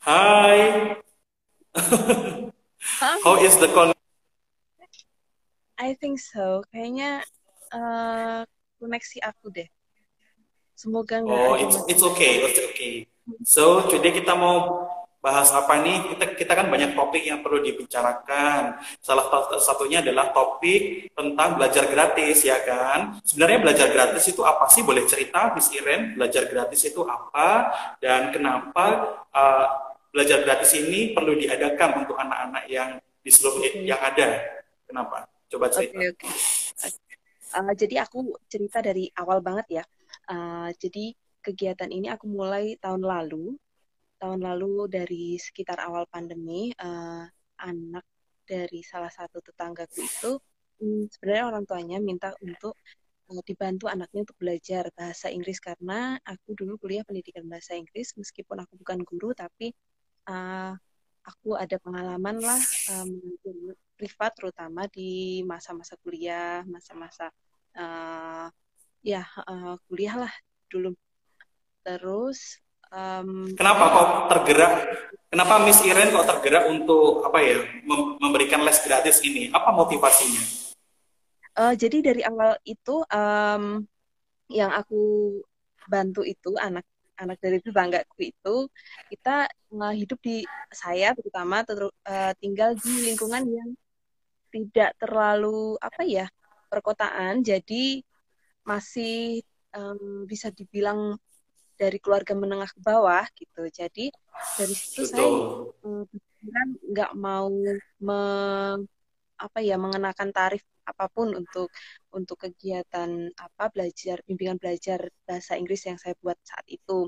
Hi. How is the con? I think so. Kayaknya uh, koneksi aku deh. Semoga nggak Oh, it's it's okay, it's okay. So today kita mau bahas apa nih? Kita kita kan banyak topik yang perlu dibicarakan. Salah satu- satunya adalah topik tentang belajar gratis, ya kan? Sebenarnya belajar gratis itu apa sih? Boleh cerita, Miss Iren? Belajar gratis itu apa dan kenapa uh, belajar gratis ini perlu diadakan untuk anak-anak yang di seluruh Oke, yang ada? Kenapa? Coba cerita. oke. Uh, jadi aku cerita dari awal banget ya. Uh, jadi kegiatan ini aku mulai tahun lalu. Tahun lalu dari sekitar awal pandemi, uh, anak dari salah satu tetanggaku itu mm, sebenarnya orang tuanya minta untuk dibantu anaknya untuk belajar bahasa Inggris karena aku dulu kuliah pendidikan bahasa Inggris meskipun aku bukan guru tapi uh, aku ada pengalaman lah um, privat terutama di masa-masa kuliah, masa-masa uh, ya uh, kuliah lah dulu. Terus um, Kenapa kok tergerak? Kenapa Miss Iren kok tergerak untuk apa ya mem- memberikan les gratis ini? Apa motivasinya? uh, jadi dari awal itu um, yang aku bantu itu anak anak dari tetanggaku itu kita uh, hidup di saya terutama ter- uh, tinggal di lingkungan yang tidak terlalu apa ya perkotaan jadi masih em, bisa dibilang dari keluarga menengah ke bawah gitu jadi dari situ saya Betul. em, berpikiran nggak mau me- apa ya mengenakan tarif apa pun untuk untuk kegiatan apa belajar bimbingan belajar bahasa Inggris yang saya buat saat itu.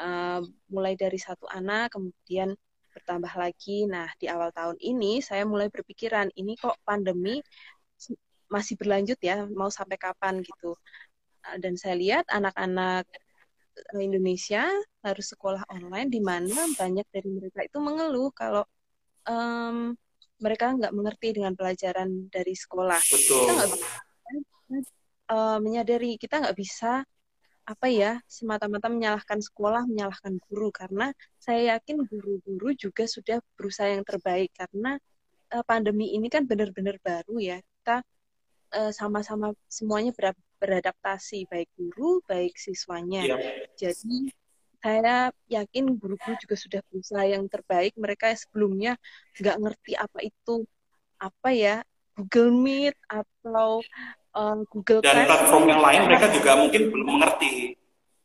Eh, mulai dari satu anak kemudian bertambah lagi. Nah di awal tahun ini saya mulai berpikiran ini kok pandemi masih berlanjut ya? Mau sampai kapan? gitu. Dan saya lihat anak-anak Indonesia harus sekolah online di mana banyak dari mereka itu mengeluh kalau em, mereka nggak mengerti dengan pelajaran dari sekolah. Kita nggak Betul. bisa eh, menyadari kita nggak bisa apa ya semata-mata menyalahkan sekolah, menyalahkan guru karena saya yakin guru-guru juga sudah berusaha yang terbaik karena eh, pandemi ini kan benar-benar baru ya. Kita eh, sama-sama semuanya ber- beradaptasi baik guru, baik siswanya. Iya. Jadi saya yakin guru-guru juga sudah berusaha yang terbaik. Mereka sebelumnya nggak ngerti apa itu apa ya Google Meet atau eh, Google Dan platform yang lain mereka juga mungkin belum mengerti.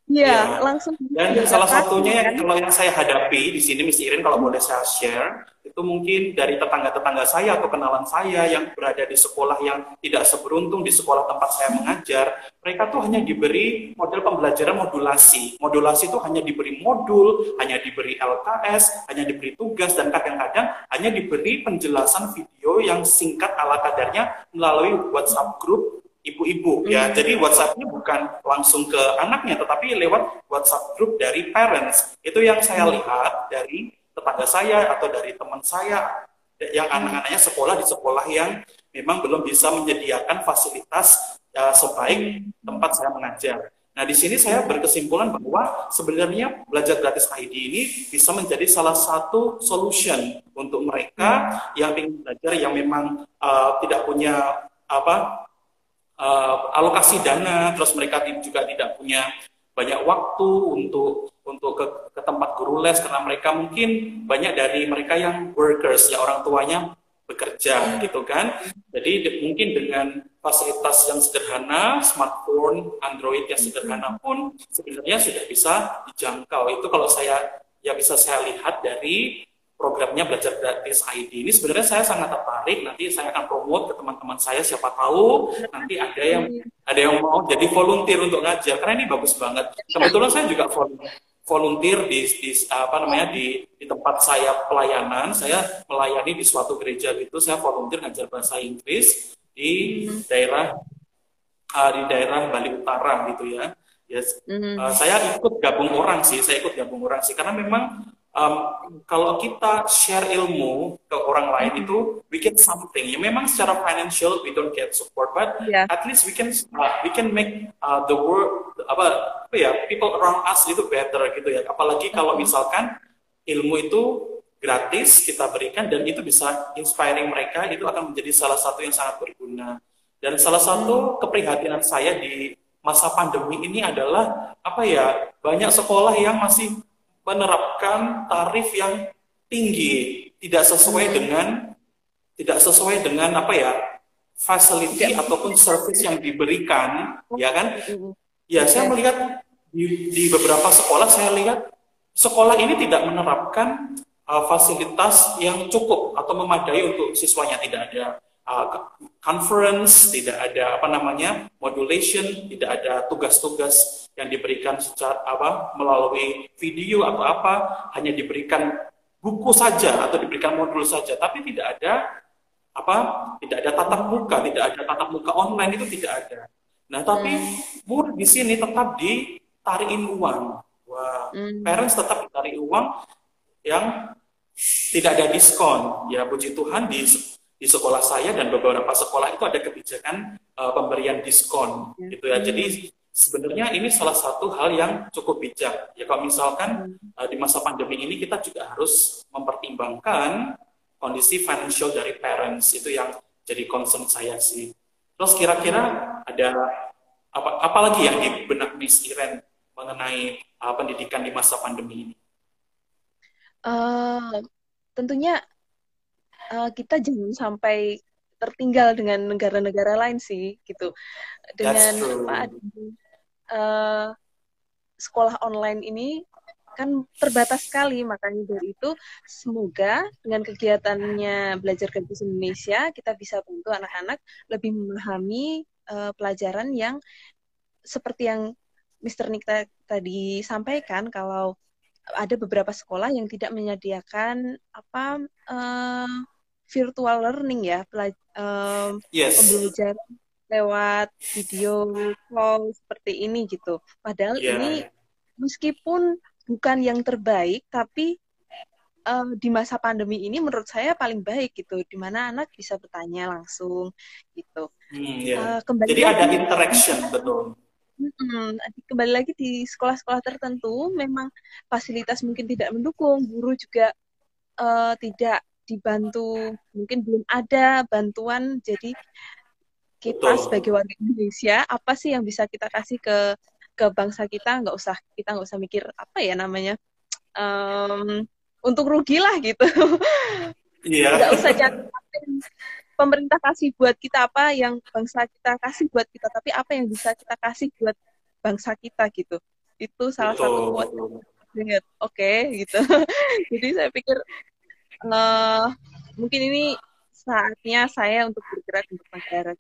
Ya Ya. langsung Dan salah beradaptasi satunya yang kan. kalau yang saya hadapi di sini Miss Irin kalau boleh saya share itu mungkin dari tetangga-tetangga saya atau kenalan saya yang berada di sekolah yang tidak seberuntung di sekolah tempat saya mengajar, mereka tuh hanya diberi model pembelajaran modulasi. Modulasi itu hanya diberi modul, hanya diberi LKS, hanya diberi tugas dan kadang-kadang hanya diberi penjelasan video yang singkat ala kadarnya melalui WhatsApp group ibu-ibu ya. Hmm. Jadi WhatsApp-nya bukan langsung ke anaknya, tetapi lewat WhatsApp group dari parents. Itu yang saya Hmm. lihat dari tetangga saya atau dari teman saya yang Hmm. anak-anaknya sekolah di sekolah yang memang belum bisa menyediakan fasilitas uh, sebaik Hmm. tempat saya mengajar. Nah, di sini saya berkesimpulan bahwa sebenarnya belajar gratis ID ini bisa menjadi salah satu solution untuk mereka yang ingin belajar yang memang uh, tidak punya apa uh, alokasi dana, terus mereka juga tidak punya banyak waktu untuk untuk ke, ke tempat guru les karena mereka mungkin banyak dari mereka yang workers ya orang tuanya bekerja gitu kan. Jadi mungkin dengan fasilitas yang sederhana, smartphone, Android yang sederhana pun sebenarnya sudah bisa dijangkau. Itu kalau saya ya bisa saya lihat dari programnya belajar gratis ID ini sebenarnya saya sangat tertarik. Nanti saya akan promote ke teman-teman saya siapa tahu nanti ada yang ada yang mau jadi volunteer untuk ngajar. Karena ini bagus banget. Kebetulan saya juga vol- volunteer di, di apa namanya di, di tempat saya pelayanan. Saya melayani di suatu gereja gitu. Saya volunteer ngajar bahasa Inggris di daerah ah, di daerah Bali Utara gitu ya. Yes. Hmm. Uh, saya ikut gabung orang sih, saya ikut gabung orang sih, karena memang um, kalau kita share ilmu ke orang lain itu we get something. Ya memang secara financial we don't get support, but Iya. at least we can uh, we can make uh, the world apa apa ya people around us itu better gitu ya. Apalagi kalau misalkan ilmu itu gratis kita berikan dan itu bisa inspiring mereka itu akan menjadi salah satu yang sangat berguna. Dan salah satu keprihatinan saya di masa pandemi ini adalah apa ya banyak sekolah yang masih menerapkan tarif yang tinggi tidak sesuai dengan tidak sesuai dengan apa ya facility ataupun service yang diberikan ya kan? Ya saya melihat di, di beberapa sekolah saya lihat sekolah ini tidak menerapkan uh, fasilitas yang cukup atau memadai untuk siswanya tidak ada uh, conference, tidak ada apa namanya modulation, tidak ada tugas-tugas yang diberikan secara apa melalui video atau apa, hanya diberikan buku saja atau diberikan modul saja, tapi tidak ada apa tidak ada tatap muka, tidak ada tatap muka online itu tidak ada. Nah, tapi hmm. murid di sini tetap ditarikin uang. Wah, hmm. parents tetap ditarik uang yang tidak ada diskon. Ya puji Tuhan di di sekolah saya dan beberapa sekolah itu ada kebijakan uh, pemberian diskon ya. gitu ya. Jadi sebenarnya ini salah satu hal yang cukup bijak. Ya kalau misalkan uh, di masa pandemi ini kita juga harus mempertimbangkan kondisi financial dari parents itu yang jadi concern saya sih. Terus kira-kira ada apa apalagi yang di benak Miss Iren mengenai uh, pendidikan di masa pandemi ini? Uh, tentunya uh, kita jangan sampai tertinggal dengan negara-negara lain sih gitu dengan apa uh, sekolah online ini kan terbatas sekali makanya dari itu semoga dengan kegiatannya belajar kampus Indonesia kita bisa bantu anak-anak lebih memahami uh, pelajaran yang seperti yang Mr. Nick tadi sampaikan kalau ada beberapa sekolah yang tidak menyediakan apa uh, virtual learning ya, um, yes. pembelajaran lewat video call seperti ini gitu. Padahal yeah. ini meskipun bukan yang terbaik, tapi uh, di masa pandemi ini menurut saya paling baik gitu, di mana anak bisa bertanya langsung gitu. Hmm, yeah. uh, kembali Jadi ada interaction betul. Hmm, kembali lagi di sekolah-sekolah tertentu memang fasilitas mungkin tidak mendukung, guru juga uh, tidak dibantu, mungkin belum ada bantuan. Jadi kita Betul. sebagai warga Indonesia apa sih yang bisa kita kasih ke ke bangsa kita? Nggak usah kita nggak usah mikir apa ya namanya um, untuk rugi lah gitu. Iya. Nggak usah cari pemerintah kasih buat kita apa yang bangsa kita kasih buat kita tapi apa yang bisa kita kasih buat bangsa kita gitu itu salah betul, satu buat oke okay, gitu jadi saya pikir uh, mungkin ini saatnya saya untuk bergerak untuk negara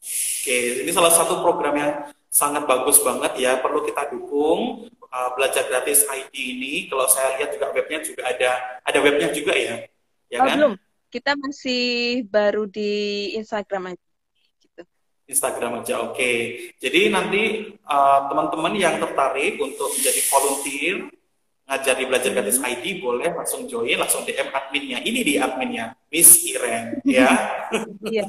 oke ini salah satu program yang sangat bagus banget ya perlu kita dukung uh, belajar gratis ID ini kalau saya lihat juga webnya juga ada ada webnya juga ya ya oh, kan belum kita masih baru di Instagram aja. Gitu. Instagram aja, oke. Okay. Jadi nanti uh, teman-teman yang tertarik untuk menjadi volunteer ngajar di belajar gratis. ID boleh langsung join, langsung DM adminnya. Ini di adminnya, Miss Iren, ya. Iya.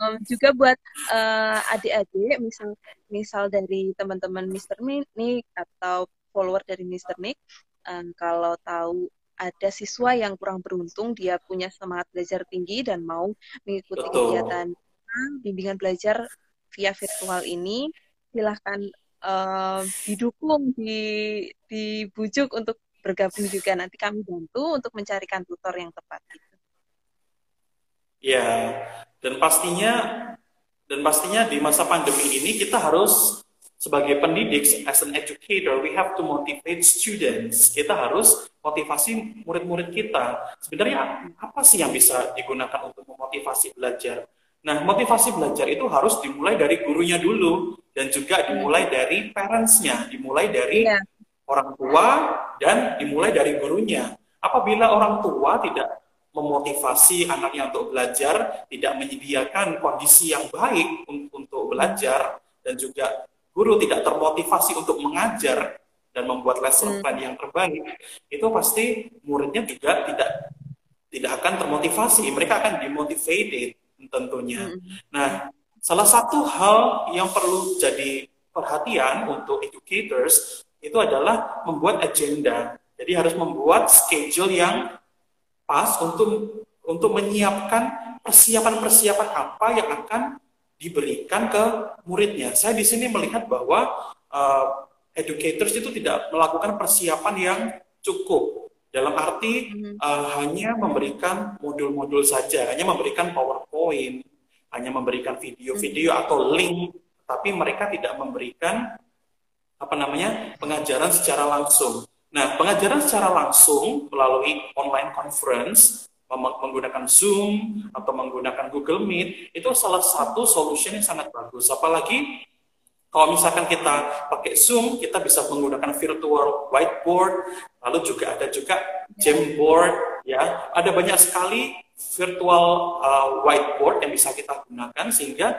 Um, juga buat uh, adik-adik, misal misal dari teman-teman Mr. Nick atau follower dari Mr. Nick, um, kalau tahu ada siswa yang kurang beruntung dia punya semangat belajar tinggi dan mau mengikuti Betul. kegiatan bimbingan belajar via virtual ini silahkan didukung di dibujuk untuk bergabung juga nanti kami bantu untuk mencarikan tutor yang tepat gitu. Ya, dan pastinya dan pastinya di masa pandemi ini kita harus sebagai pendidik, as an educator, we have to motivate students. Kita harus motivasi murid-murid kita. Sebenarnya apa sih yang bisa digunakan untuk memotivasi belajar? Nah, motivasi belajar itu harus dimulai dari gurunya dulu dan juga dimulai dari parentsnya, dimulai dari yeah. orang tua dan dimulai dari gurunya. Apabila orang tua tidak memotivasi anaknya untuk belajar, tidak menyediakan kondisi yang baik untuk belajar dan juga guru tidak termotivasi untuk mengajar dan membuat lesson hmm. plan yang terbaik, itu pasti muridnya juga tidak tidak akan termotivasi. Mereka akan demotivated tentunya. Hmm. Nah, salah satu hal yang perlu jadi perhatian untuk educators itu adalah membuat agenda. Jadi harus membuat schedule yang pas untuk untuk menyiapkan persiapan-persiapan apa yang akan diberikan ke muridnya. Saya di sini melihat bahwa uh, educators itu tidak melakukan persiapan yang cukup dalam arti uh, hanya memberikan modul-modul saja, hanya memberikan PowerPoint, hanya memberikan video-video atau link, tapi mereka tidak memberikan apa namanya pengajaran secara langsung. Nah, pengajaran secara langsung melalui online conference menggunakan Zoom atau menggunakan Google Meet itu salah satu solution yang sangat bagus. Apalagi kalau misalkan kita pakai Zoom, kita bisa menggunakan virtual whiteboard, lalu juga ada juga Jamboard, ya. Ada banyak sekali virtual uh, whiteboard yang bisa kita gunakan sehingga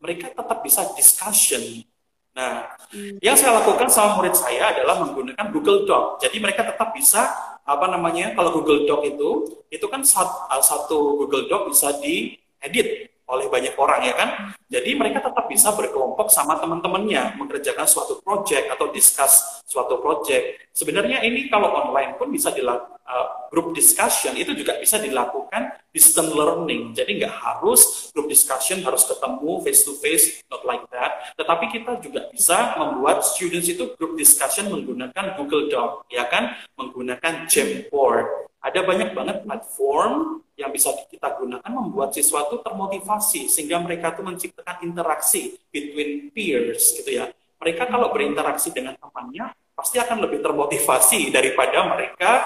mereka tetap bisa discussion Nah, hmm. yang saya lakukan sama murid saya adalah menggunakan Google Doc. Jadi mereka tetap bisa apa namanya kalau Google Doc itu itu kan satu Google Doc bisa diedit oleh banyak orang ya kan. Jadi mereka tetap bisa berkelompok sama teman-temannya mengerjakan suatu project atau discuss suatu project. Sebenarnya ini kalau online pun bisa dilakukan uh, group discussion itu juga bisa dilakukan distant learning. Jadi nggak harus group discussion harus ketemu face to face, not like that. Tetapi kita juga bisa membuat students itu group discussion menggunakan Google Doc, ya kan, menggunakan Jamboard. Ada banyak banget platform yang bisa kita gunakan membuat siswa itu termotivasi sehingga mereka tuh menciptakan interaksi between peers gitu ya. Mereka kalau berinteraksi dengan temannya pasti akan lebih termotivasi daripada mereka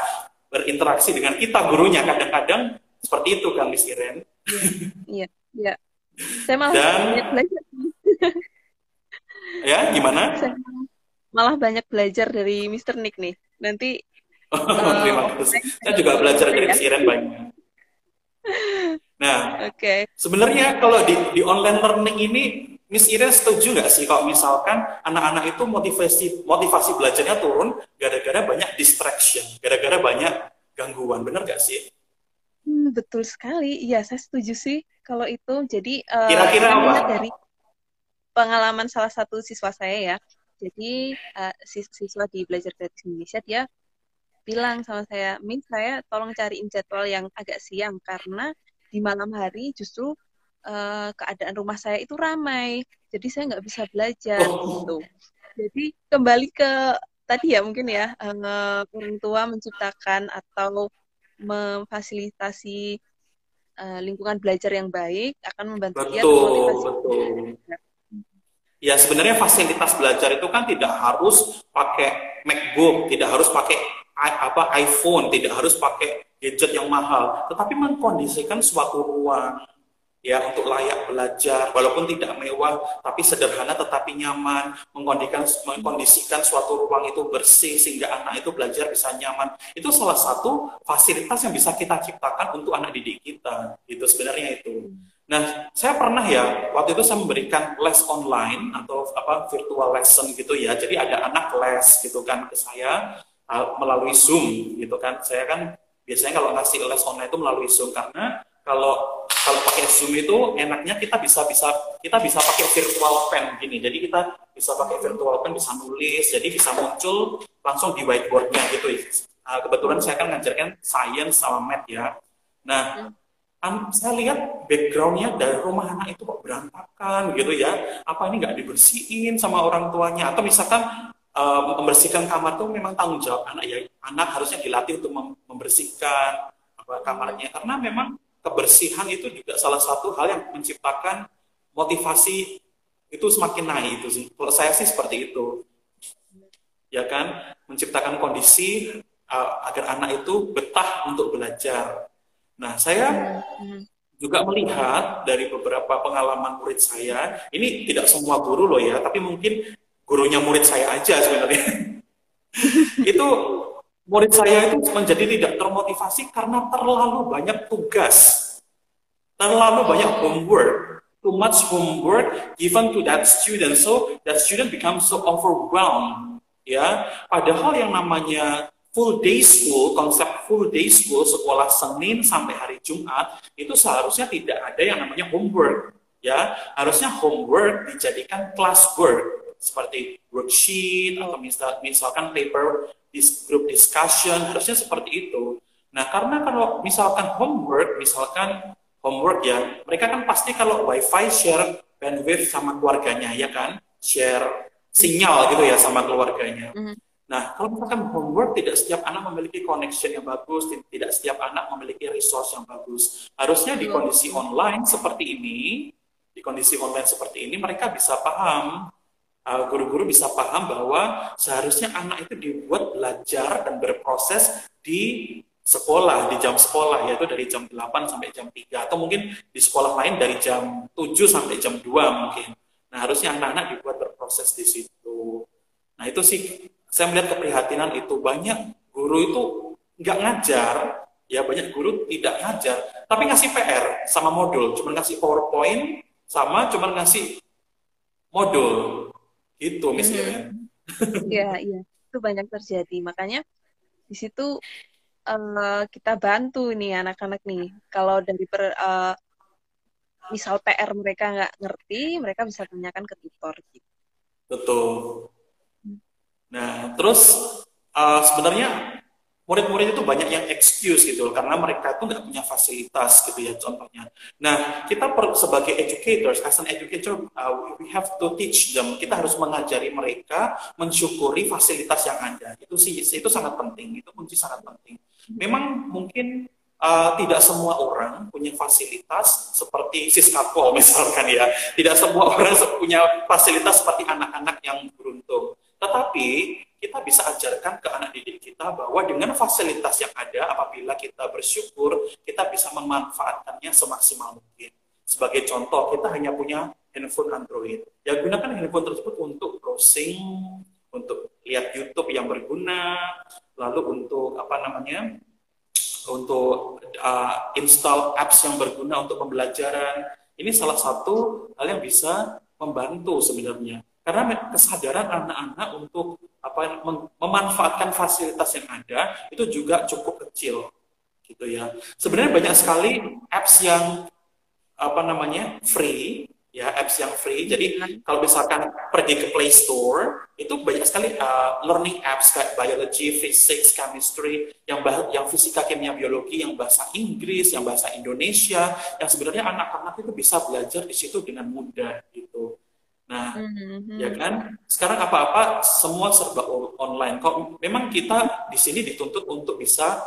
berinteraksi dengan kita gurunya kadang-kadang seperti itu kan Miss Iren. Iya, iya. Saya malah Dan, banyak belajar. ya, gimana? Saya malah banyak belajar dari Mr. Nick nih. Nanti terima kasih. Saya juga belajar dari Miss Iren banyak. Nah, okay. sebenarnya kalau di, di online learning ini, Miss Ira setuju nggak sih kalau misalkan anak-anak itu motivasi motivasi belajarnya turun gara-gara banyak distraction, gara-gara banyak gangguan, benar nggak sih? Hmm, betul sekali, iya saya setuju sih kalau itu. Jadi eh, kira-kira uh, apa? Dari pengalaman salah satu siswa saya ya, jadi uh, siswa di belajar gratis Indonesia dia bilang sama saya, Min saya tolong cariin jadwal yang agak siang karena di malam hari justru uh, keadaan rumah saya itu ramai, jadi saya nggak bisa belajar oh. gitu. Jadi kembali ke tadi ya mungkin ya uh, orang tua menciptakan atau memfasilitasi uh, lingkungan belajar yang baik akan membantu betul, dia betul. Ya sebenarnya fasilitas belajar itu kan tidak harus pakai MacBook, tidak harus pakai apa iPhone, tidak harus pakai gadget yang mahal, tetapi mengkondisikan suatu ruang ya untuk layak belajar walaupun tidak mewah tapi sederhana tetapi nyaman. Mengkondisikan mengkondisikan suatu ruang itu bersih sehingga anak itu belajar bisa nyaman. Itu salah satu fasilitas yang bisa kita ciptakan untuk anak didik kita. Itu sebenarnya itu. Nah saya pernah ya waktu itu saya memberikan les online atau apa virtual lesson gitu ya. Jadi ada anak les gitu kan ke saya melalui Zoom gitu kan. Saya kan biasanya kalau ngasih les online itu melalui Zoom karena kalau kalau pakai Zoom itu enaknya kita bisa bisa kita bisa pakai virtual pen gini. Jadi kita bisa pakai virtual pen bisa nulis, jadi bisa muncul langsung di whiteboardnya gitu. Uh, kebetulan saya kan ngajarkan science sama math ya. Nah, um, saya lihat backgroundnya dari rumah anak itu kok berantakan gitu ya. Apa ini nggak dibersihin sama orang tuanya? Atau misalkan uh, membersihkan kamar itu memang tanggung jawab anak ya. Anak harusnya dilatih untuk membersihkan kamarnya. Karena memang kebersihan itu juga salah satu hal yang menciptakan motivasi itu semakin naik itu sih. Kalau saya sih seperti itu. Ya kan? Menciptakan kondisi uh, agar anak itu betah untuk belajar. Nah saya juga melihat dari beberapa pengalaman murid saya ini tidak semua guru loh ya tapi mungkin gurunya murid saya aja sebenarnya. itu murid saya itu menjadi tidak termotivasi karena terlalu banyak tugas. Terlalu banyak homework. Too much homework given to that student. So that student becomes so overwhelmed. Ya, padahal yang namanya full day school, konsep full day school, sekolah Senin sampai hari Jumat, itu seharusnya tidak ada yang namanya homework. Ya, harusnya homework dijadikan classwork seperti worksheet atau misal, misalkan paper dis, group discussion harusnya seperti itu. Nah, karena kalau misalkan homework, misalkan homework ya, mereka kan pasti kalau wifi share bandwidth sama keluarganya ya kan, share sinyal gitu ya sama keluarganya. Mm -hmm. Nah, kalau misalkan homework tidak setiap anak memiliki connection yang bagus, tidak setiap anak memiliki resource yang bagus. Harusnya di kondisi online seperti ini, di kondisi online seperti ini mereka bisa paham, guru-guru uh, bisa paham bahwa seharusnya anak itu dibuat belajar dan berproses di sekolah, di jam sekolah, yaitu dari jam 8 sampai jam 3, atau mungkin di sekolah lain dari jam 7 sampai jam 2 mungkin. Nah, harusnya anak-anak dibuat berproses di situ. Nah, itu sih saya melihat keprihatinan itu. Banyak guru itu nggak ngajar. Ya banyak guru tidak ngajar tapi ngasih PR sama modul. Cuma ngasih PowerPoint sama cuma ngasih modul gitu misalnya iya iya. Itu banyak terjadi. Makanya di situ uh, kita bantu nih anak-anak nih. Kalau dari per, uh, misal PR mereka nggak ngerti mereka bisa tanyakan ke tutor gitu. Betul. Nah, terus uh, sebenarnya murid-murid itu banyak yang excuse gitu karena mereka itu nggak punya fasilitas gitu ya contohnya. Nah kita per, sebagai educators, as an educator, uh, we have to teach them. Kita harus mengajari mereka mensyukuri fasilitas yang ada. Itu sih itu sangat penting. Itu kunci sangat penting. Memang mungkin uh, tidak semua orang punya fasilitas seperti Siskapol misalkan ya. Tidak semua orang punya fasilitas seperti anak-anak yang beruntung. Tetapi kita bisa ajarkan ke anak didik kita bahwa dengan fasilitas yang ada, apabila kita bersyukur, kita bisa memanfaatkannya semaksimal mungkin. Sebagai contoh, kita hanya punya handphone Android. Ya gunakan handphone tersebut untuk browsing, untuk lihat YouTube yang berguna, lalu untuk apa namanya, untuk uh, install apps yang berguna untuk pembelajaran. Ini salah satu hal yang bisa membantu sebenarnya karena kesadaran anak-anak untuk apa memanfaatkan fasilitas yang ada itu juga cukup kecil gitu ya. Sebenarnya banyak sekali apps yang apa namanya free ya apps yang free. Jadi kalau misalkan pergi ke Play Store itu banyak sekali uh, learning apps kayak biology, physics, chemistry yang bah yang fisika, kimia, biologi, yang bahasa Inggris, yang bahasa Indonesia, yang sebenarnya anak-anak itu bisa belajar di situ dengan mudah gitu. Nah, mm-hmm. ya kan? Sekarang apa-apa semua serba online. Kok memang kita di sini dituntut untuk bisa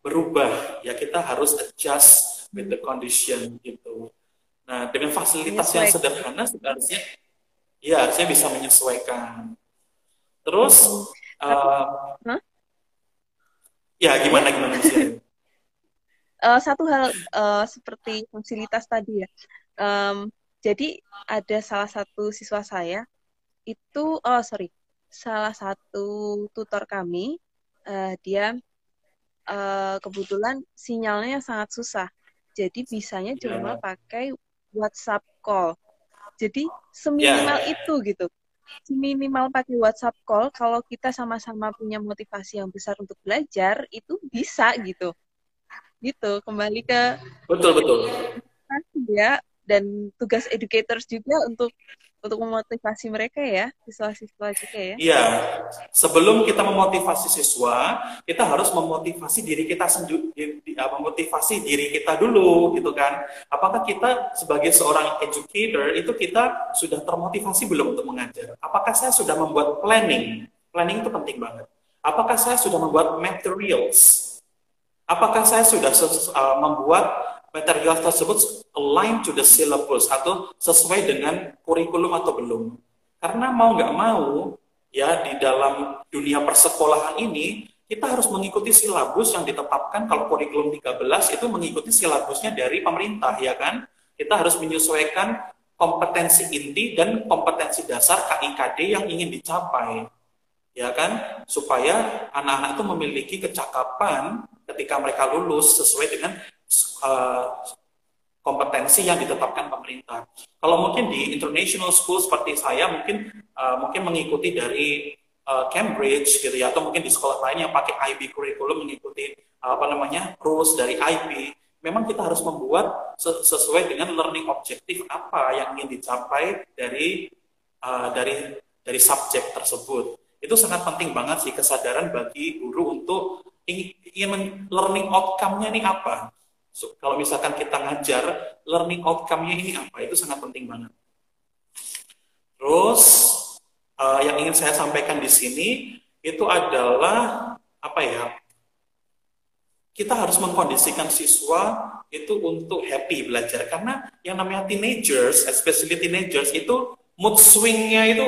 berubah, ya kita harus adjust with the condition gitu. Nah, dengan fasilitas yang sederhana seharusnya ya harusnya bisa menyesuaikan. Terus uh, huh? ya gimana gimana sih? Uh, satu hal uh, seperti fasilitas tadi ya. Um, jadi ada salah satu siswa saya itu oh sorry salah satu tutor kami uh, dia uh, kebetulan sinyalnya sangat susah. Jadi bisanya yeah. cuma pakai WhatsApp call. Jadi seminimal yeah. itu gitu. Seminimal pakai WhatsApp call kalau kita sama-sama punya motivasi yang besar untuk belajar itu bisa gitu. Gitu kembali ke betul betul. ya dan tugas educators juga untuk untuk memotivasi mereka ya siswa-siswa juga ya. Iya, sebelum kita memotivasi siswa, kita harus memotivasi diri kita sendiri, memotivasi diri kita dulu, gitu kan? Apakah kita sebagai seorang educator itu kita sudah termotivasi belum untuk mengajar? Apakah saya sudah membuat planning? Planning itu penting banget. Apakah saya sudah membuat materials? Apakah saya sudah uh, membuat material tersebut align to the syllabus atau sesuai dengan kurikulum atau belum. Karena mau nggak mau, ya di dalam dunia persekolahan ini, kita harus mengikuti silabus yang ditetapkan kalau kurikulum 13 itu mengikuti silabusnya dari pemerintah, ya kan? Kita harus menyesuaikan kompetensi inti dan kompetensi dasar KIKD yang ingin dicapai. Ya kan? Supaya anak-anak itu memiliki kecakapan ketika mereka lulus sesuai dengan uh, kompetensi yang ditetapkan pemerintah. Kalau mungkin di international school seperti saya mungkin uh, mungkin mengikuti dari uh, Cambridge gitu ya atau mungkin di sekolah lain yang pakai IB curriculum mengikuti uh, apa namanya rules dari IB. Memang kita harus membuat sesuai dengan learning objektif apa yang ingin dicapai dari uh, dari dari subjek tersebut. Itu sangat penting banget sih kesadaran bagi guru untuk ingin learning outcome-nya ini apa. So, kalau misalkan kita ngajar, learning outcome-nya ini apa, itu sangat penting banget. Terus, uh, yang ingin saya sampaikan di sini, itu adalah, apa ya, kita harus mengkondisikan siswa itu untuk happy belajar. Karena yang namanya teenagers, especially teenagers, itu mood swing-nya itu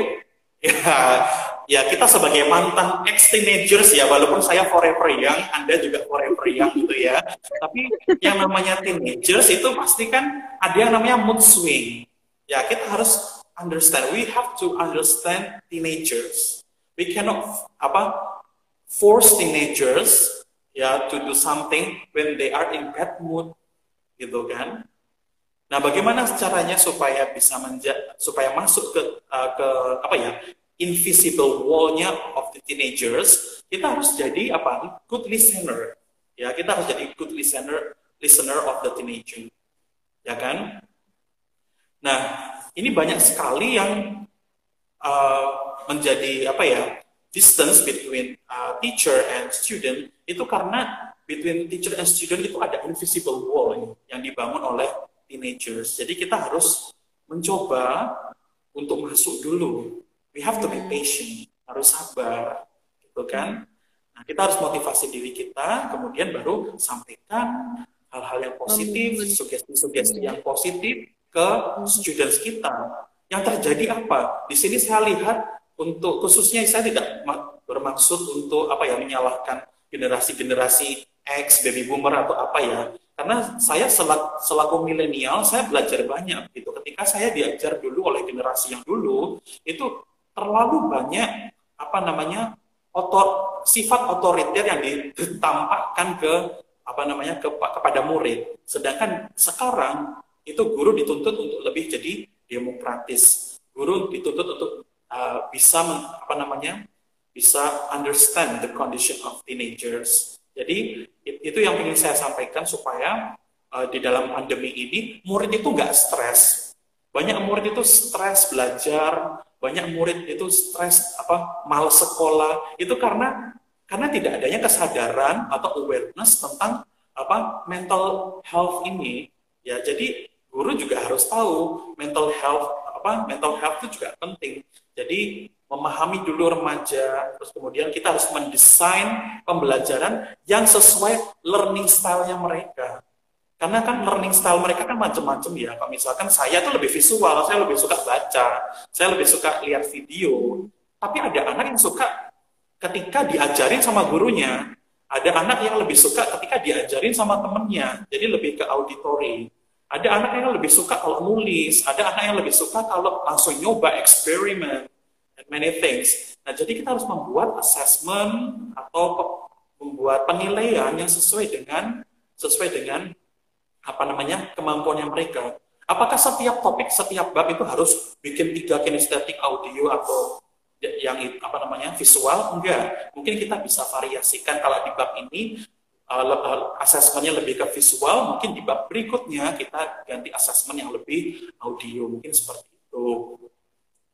ya ya kita sebagai mantan ex teenagers ya walaupun saya forever young anda juga forever young gitu ya. Tapi yang namanya teenagers itu pasti kan ada yang namanya mood swing. Ya kita harus understand we have to understand teenagers. We cannot apa force teenagers ya to do something when they are in bad mood gitu kan Nah, bagaimana caranya supaya bisa menja supaya masuk ke uh, ke apa ya invisible wall-nya of the teenagers? Kita harus jadi apa? Good listener. Ya, kita harus jadi good listener listener of the teenager. Ya kan? Nah, ini banyak sekali yang uh, menjadi apa ya distance between uh, teacher and student itu karena between teacher and student itu ada invisible wall yang dibangun oleh teenagers. Jadi kita harus mencoba untuk masuk dulu. We have to be hmm. patient, harus sabar, gitu kan? Nah, kita harus motivasi diri kita, kemudian baru sampaikan hal-hal yang positif, sugesti-sugesti yang positif ke hmm. students kita. Yang terjadi apa? Di sini saya lihat untuk khususnya saya tidak bermaksud untuk apa ya menyalahkan generasi-generasi X baby boomer atau apa ya karena saya selak, selaku milenial, saya belajar banyak. Gitu. Ketika saya diajar dulu oleh generasi yang dulu, itu terlalu banyak apa namanya otor, sifat otoriter yang ditampakkan ke apa namanya ke, kepada murid. Sedangkan sekarang itu guru dituntut untuk lebih jadi demokratis. Guru dituntut untuk uh, bisa apa namanya bisa understand the condition of teenagers jadi itu yang ingin saya sampaikan supaya uh, di dalam pandemi ini murid itu nggak stres. Banyak murid itu stres belajar, banyak murid itu stres apa malas sekolah. Itu karena karena tidak adanya kesadaran atau awareness tentang apa mental health ini. Ya, jadi guru juga harus tahu mental health apa mental health itu juga penting. Jadi memahami dulu remaja, terus kemudian kita harus mendesain pembelajaran yang sesuai learning style-nya mereka. Karena kan learning style mereka kan macam-macam ya. Kalau misalkan saya tuh lebih visual, saya lebih suka baca, saya lebih suka lihat video. Tapi ada anak yang suka ketika diajarin sama gurunya, ada anak yang lebih suka ketika diajarin sama temennya, jadi lebih ke auditory. Ada anak yang lebih suka kalau nulis, ada anak yang lebih suka kalau langsung nyoba eksperimen many things. Nah, jadi kita harus membuat assessment atau membuat penilaian yang sesuai dengan sesuai dengan apa namanya kemampuannya mereka. Apakah setiap topik, setiap bab itu harus bikin tiga kinestetik audio atau yang apa namanya visual? Enggak. Mungkin kita bisa variasikan kalau di bab ini uh, asesmennya lebih ke visual, mungkin di bab berikutnya kita ganti asesmen yang lebih audio, mungkin seperti itu.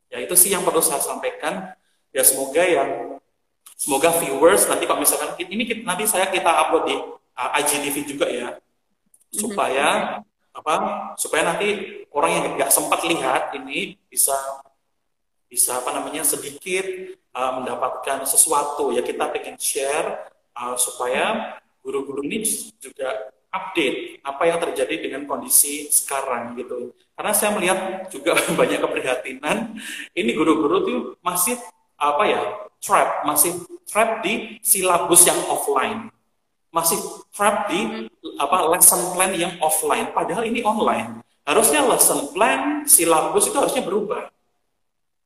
Ya itu sih yang perlu saya sampaikan. Ya semoga yang semoga viewers nanti kalau misalkan ini nanti saya kita upload di uh, IGTV juga ya supaya apa supaya nanti orang yang nggak sempat lihat ini bisa bisa apa namanya sedikit uh, mendapatkan sesuatu ya kita pengen share uh, supaya guru-guru ini juga update apa yang terjadi dengan kondisi sekarang gitu. Karena saya melihat juga banyak keprihatinan, ini guru-guru tuh masih apa ya trap, masih trap di silabus yang offline, masih trap di apa lesson plan yang offline. Padahal ini online. Harusnya lesson plan, silabus itu harusnya berubah.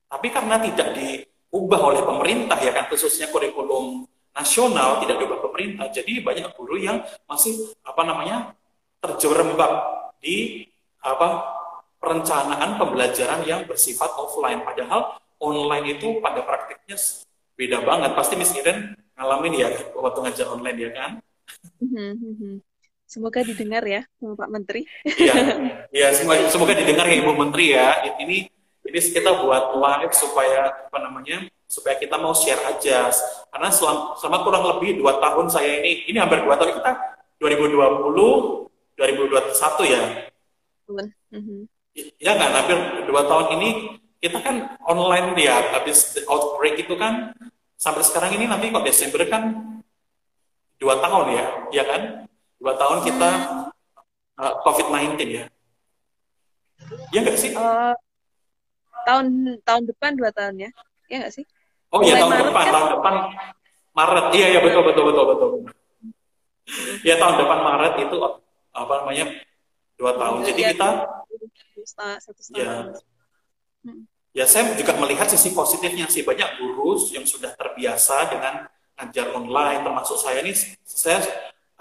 Tapi karena tidak diubah oleh pemerintah ya kan khususnya kurikulum nasional tidak diubah pemerintah. Jadi banyak guru yang masih apa namanya terjerembab di apa perencanaan pembelajaran yang bersifat offline. Padahal online itu pada praktiknya beda banget. Pasti Miss Iren ngalamin ya waktu ngajar online ya kan? Semoga didengar ya Pak Menteri. Iya, ya, semoga, semoga didengar ya Ibu Menteri ya. Ini Ini kita buat live supaya apa namanya? supaya kita mau share aja. Karena selama, selama kurang lebih dua tahun saya ini, ini hampir dua tahun kita 2020, 2021 ya. Ya kan, hampir dua tahun ini kita kan online ya, habis outbreak itu kan sampai sekarang ini nanti kok Desember kan dua tahun ya, ya kan? Dua tahun kita uh, eh, COVID-19 ya. Ya nggak sih? Uh, tahun tahun depan dua tahun ya, ya nggak sih? Oh iya tahun Maret depan, kan? tahun depan Maret. Iya iya betul betul betul betul. Iya tahun depan Maret itu apa namanya dua tahun. Jadi ya, kita satu setengah. Ya, hmm. ya saya juga melihat sisi positifnya sih. Banyak guru yang sudah terbiasa dengan ngajar online. Termasuk saya ini saya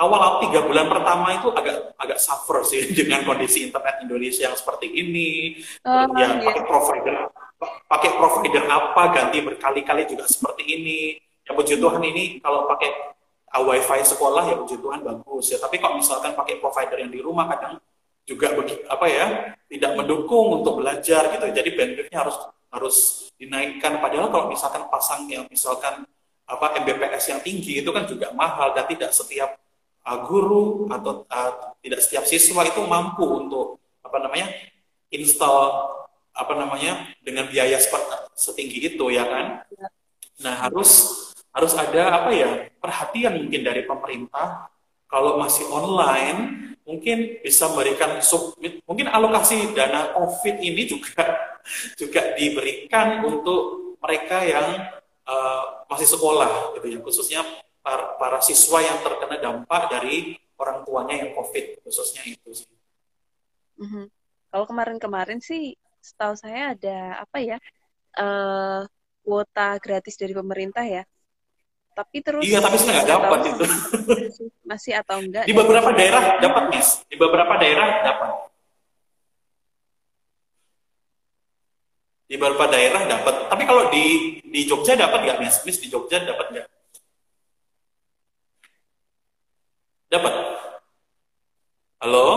awal tiga bulan pertama itu agak agak suffer sih dengan kondisi internet Indonesia yang seperti ini. Uh, ya iya. pakai provider pakai provider apa ganti berkali-kali juga seperti ini. Ya puji Tuhan ini kalau pakai uh, wifi sekolah ya puji Tuhan bagus. Ya tapi kalau misalkan pakai provider yang di rumah kadang juga apa ya tidak mendukung untuk belajar gitu jadi bandwidthnya harus harus dinaikkan padahal kalau misalkan pasang yang misalkan apa Mbps yang tinggi itu kan juga mahal dan tidak setiap uh, guru atau uh, tidak setiap siswa itu mampu untuk apa namanya install apa namanya dengan biaya seperti setinggi itu ya kan. Ya. Nah harus harus ada apa ya perhatian mungkin dari pemerintah kalau masih online mungkin bisa memberikan submit mungkin alokasi dana covid ini juga juga diberikan untuk mereka yang uh, masih sekolah gitu ya khususnya para, para siswa yang terkena dampak dari orang tuanya yang covid khususnya itu sih. Mm -hmm. Kalau kemarin-kemarin sih setahu saya ada apa ya uh, kuota gratis dari pemerintah ya tapi terus iya tapi saya nggak dapat itu masih atau enggak di beberapa daerah dapat mis di beberapa daerah dapat di beberapa daerah dapat tapi kalau di di Jogja dapat nggak mis mis di Jogja dapat nggak dapat halo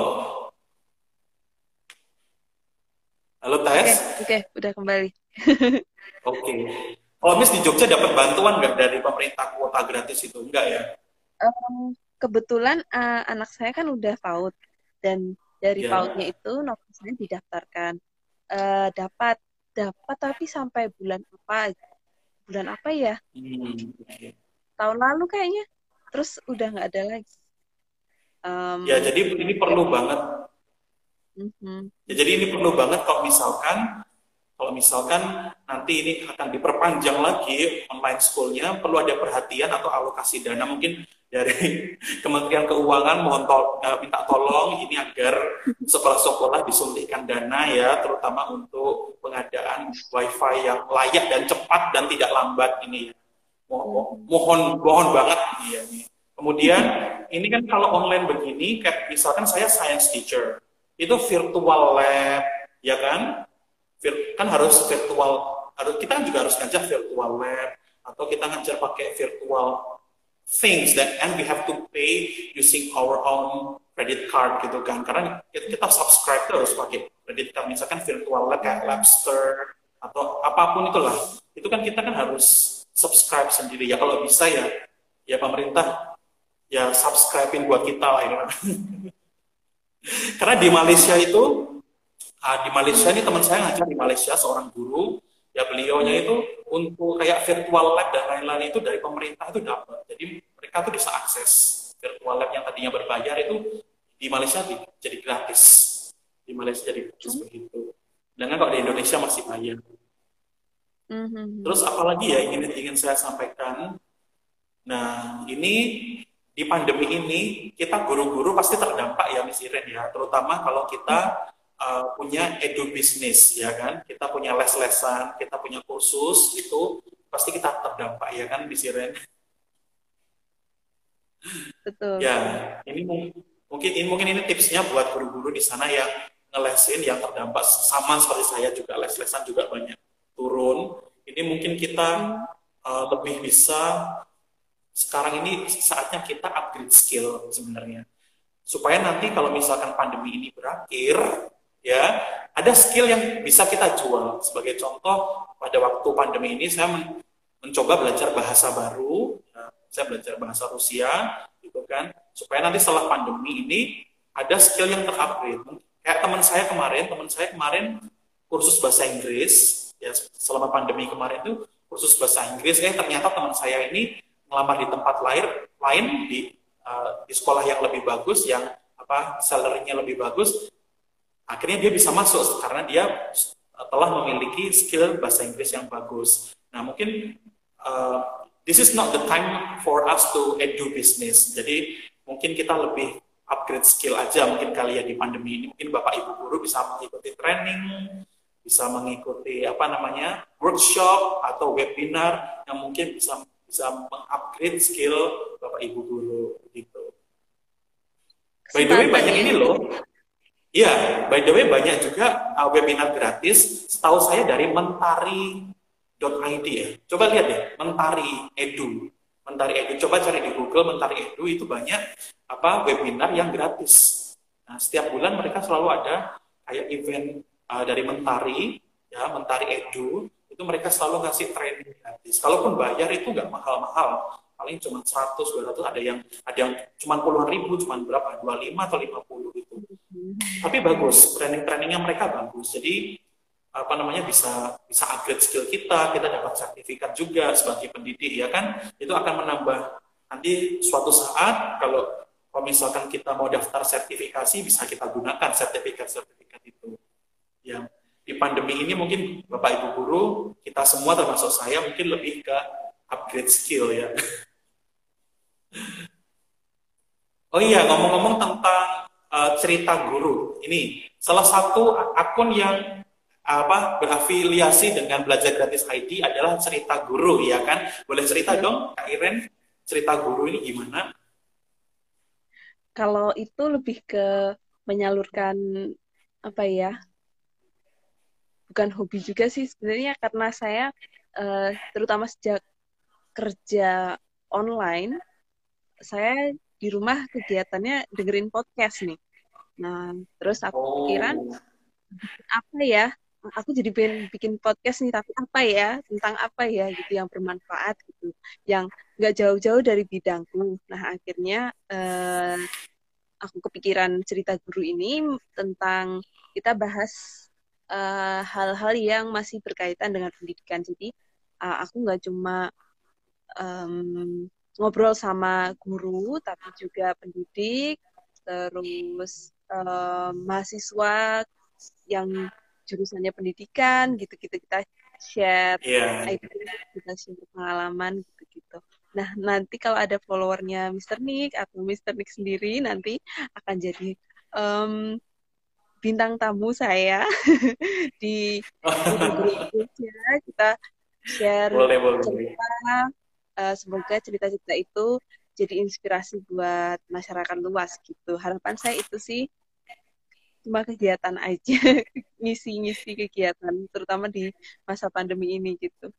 Halo Tes. Oke, okay, udah kembali. Oke. okay. Kalau Miss di Jogja dapat bantuan nggak dari pemerintah kuota gratis itu? Enggak ya? Um, kebetulan uh, anak saya kan udah PAUD dan dari yeah. PAUDnya itu saya didaftarkan. Uh, dapat dapat tapi sampai bulan apa? Bulan apa ya? Hmm. Tahun lalu kayaknya. Terus udah nggak ada lagi. Um, ya jadi ini perlu banget Mm-hmm. Ya, jadi ini perlu banget kalau misalkan kalau misalkan nanti ini akan diperpanjang lagi online schoolnya, perlu ada perhatian atau alokasi dana mungkin dari Kementerian Keuangan mohon tol, uh, minta tolong ini agar sekolah-sekolah disuntikan dana ya, terutama untuk pengadaan WiFi yang layak dan cepat dan tidak lambat ini ya. Mohon mohon, mohon banget ya. Kemudian ini kan kalau online begini, kayak misalkan saya science teacher, itu virtual lab, ya kan? Kan harus virtual, harus kita juga harus ngajar virtual lab atau kita ngajar pakai virtual things that and we have to pay using our own credit card gitu kan. Karena kita, kita subscribe tuh harus pakai credit card. Misalkan virtual lab kayak Labster atau apa pun itulah. Itu kan kita kan harus subscribe sendiri. Ya kalau bisa ya ya pemerintah ya subscribein buat kita lah ini Karena di Malaysia itu, uh, di Malaysia ini teman saya ngajar di Malaysia seorang guru, ya beliaunya itu untuk kayak virtual lab dan lain-lain itu dari pemerintah itu dapat. Jadi mereka tuh bisa akses virtual lab yang tadinya berbayar itu di Malaysia di, jadi gratis. Di Malaysia jadi gratis hmm. begitu. Dengan kalau di Indonesia masih bayar. Hmm. Terus apalagi ya ingin ingin saya sampaikan. Nah ini di pandemi ini kita guru-guru pasti terdampak ya Miss Iren ya, terutama kalau kita uh, punya edu bisnis ya kan, kita punya les-lesan, kita punya kursus itu pasti kita terdampak ya kan Miss Iren. Betul. Ya, ini mungkin ini mungkin ini tipsnya buat guru-guru di sana yang ngelesin yang terdampak sama seperti saya juga les-lesan juga banyak turun. Ini mungkin kita uh, lebih bisa sekarang ini saatnya kita upgrade skill sebenarnya. Supaya nanti kalau misalkan pandemi ini berakhir, ya ada skill yang bisa kita jual. Sebagai contoh, pada waktu pandemi ini saya mencoba belajar bahasa baru, ya, saya belajar bahasa Rusia, gitu kan, supaya nanti setelah pandemi ini ada skill yang terupgrade. Kayak teman saya kemarin, teman saya kemarin kursus bahasa Inggris, ya selama pandemi kemarin itu kursus bahasa Inggris, eh ternyata teman saya ini melamar di tempat lain, lain di uh, di sekolah yang lebih bagus, yang apa salary-nya lebih bagus, akhirnya dia bisa masuk karena dia telah memiliki skill bahasa Inggris yang bagus. Nah mungkin uh, this is not the time for us to edu business. Jadi mungkin kita lebih upgrade skill aja mungkin kali ya di pandemi ini mungkin bapak ibu guru bisa mengikuti training bisa mengikuti apa namanya workshop atau webinar yang mungkin bisa bisa mengupgrade skill bapak ibu guru gitu. By the way banyak ini loh. Iya, by the way banyak juga uh, webinar gratis. Setahu saya dari mentari.id ya. Coba lihat ya, mentari edu. Mentari Edu. Coba cari di Google Mentari Edu itu banyak apa webinar yang gratis. Nah, setiap bulan mereka selalu ada kayak event uh, dari Mentari, ya Mentari Edu, itu mereka selalu ngasih training gratis. Kalaupun bayar itu nggak mahal-mahal, paling cuma 100, 200, ada yang ada yang cuma puluhan ribu, cuma berapa, 25 atau 50 gitu. Tapi bagus, training-trainingnya mereka bagus. Jadi apa namanya bisa bisa upgrade skill kita, kita dapat sertifikat juga sebagai pendidik ya kan, itu akan menambah nanti suatu saat kalau kalau misalkan kita mau daftar sertifikasi bisa kita gunakan sertifikat-sertifikat itu. Yang di pandemi ini mungkin Bapak Ibu guru, kita semua termasuk saya mungkin lebih ke upgrade skill ya. Oh iya, ngomong-ngomong tentang uh, cerita guru. Ini salah satu akun yang apa berafiliasi dengan belajar gratis ID adalah cerita guru ya kan boleh cerita ya. dong Kak Iren cerita guru ini gimana kalau itu lebih ke menyalurkan apa ya bukan hobi juga sih sebenarnya karena saya uh, terutama sejak kerja online saya di rumah kegiatannya dengerin podcast nih. Nah terus aku oh. pikiran apa ya? Aku jadi pengen bikin podcast nih tapi apa ya? Tentang apa ya? Gitu yang bermanfaat gitu yang nggak jauh-jauh dari bidangku. Nah akhirnya eh, aku kepikiran cerita guru ini tentang kita bahas eh, hal-hal yang masih berkaitan dengan pendidikan. Jadi uh, aku nggak cuma um, ngobrol sama guru tapi juga pendidik terus uh, mahasiswa yang jurusannya pendidikan gitu-gitu kita share yeah. idea, kita share pengalaman gitu-gitu. Nah nanti kalau ada followernya Mr. Nick atau Mr. Nick sendiri nanti akan jadi um, bintang tamu saya di ya kita share boleh, boleh. cerita. Uh, semoga cerita-cerita itu jadi inspirasi buat masyarakat luas gitu. Harapan saya itu sih cuma kegiatan aja ngisi-ngisi kegiatan terutama di masa pandemi ini gitu.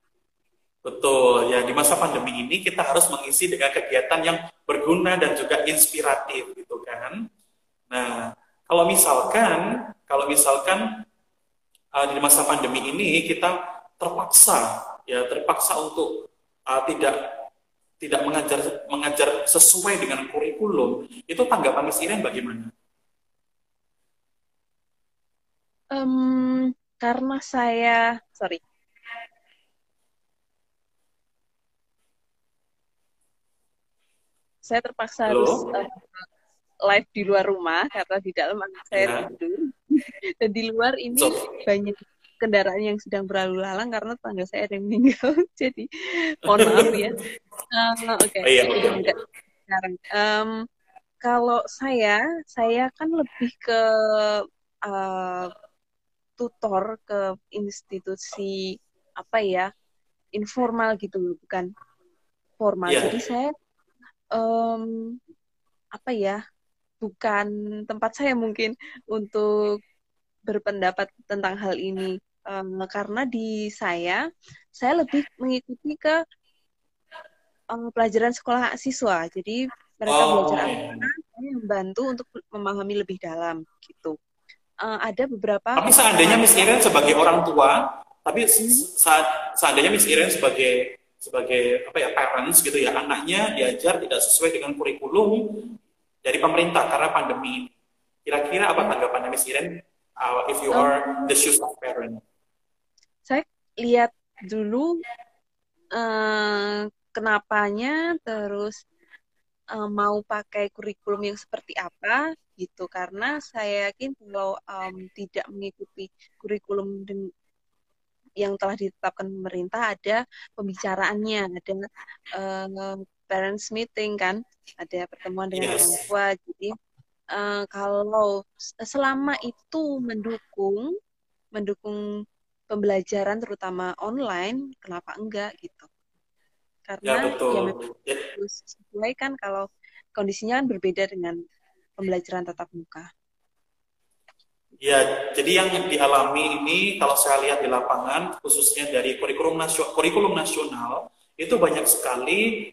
Betul. Ya di masa pandemi ini kita harus mengisi dengan kegiatan yang berguna dan juga inspiratif gitu kan. Nah kalau misalkan kalau misalkan uh, di masa pandemi ini kita terpaksa ya terpaksa untuk uh, tidak tidak mengajar mengajar sesuai dengan kurikulum itu tanggapan Miss Iren bagaimana? Um, karena saya, sorry. Saya terpaksa Halo? harus uh, live di luar rumah karena di dalam anak saya ya. tidur. Dan di luar ini so. banyak kendaraan yang sedang berlalu lalang karena tangga saya ada yang meninggal. Jadi mohon maaf ya. Uh, Oke, okay. oh, iya, okay. sekarang. Um, kalau saya, saya kan lebih ke uh, tutor ke institusi apa ya informal gitu bukan formal yeah. jadi saya um, apa ya bukan tempat saya mungkin untuk berpendapat tentang hal ini um, karena di saya saya lebih mengikuti ke um, pelajaran sekolah siswa jadi mereka oh. belajar apa saya membantu untuk memahami lebih dalam gitu uh, ada beberapa. Tapi seandainya Miss Iren sebagai orang tua, tapi saat seandainya Miss Iren sebagai sebagai apa ya parents gitu ya anaknya diajar tidak sesuai dengan kurikulum dari pemerintah karena pandemi. Kira-kira apa tanggapannya Miss Iren uh, if you are the shoes of parent? Saya lihat dulu uh, kenapanya terus uh, mau pakai kurikulum yang seperti apa gitu karena saya yakin kalau um, tidak mengikuti kurikulum yang telah ditetapkan pemerintah ada pembicaraannya ada uh, parents meeting kan ada pertemuan dengan yes. orang tua jadi uh, kalau selama itu mendukung mendukung pembelajaran terutama online kenapa enggak gitu karena ya, betul. ya sesuai kan kalau kondisinya kan berbeda dengan pembelajaran tatap muka. Ya, jadi yang dialami ini kalau saya lihat di lapangan, khususnya dari kurikulum nasional, kurikulum nasional itu banyak sekali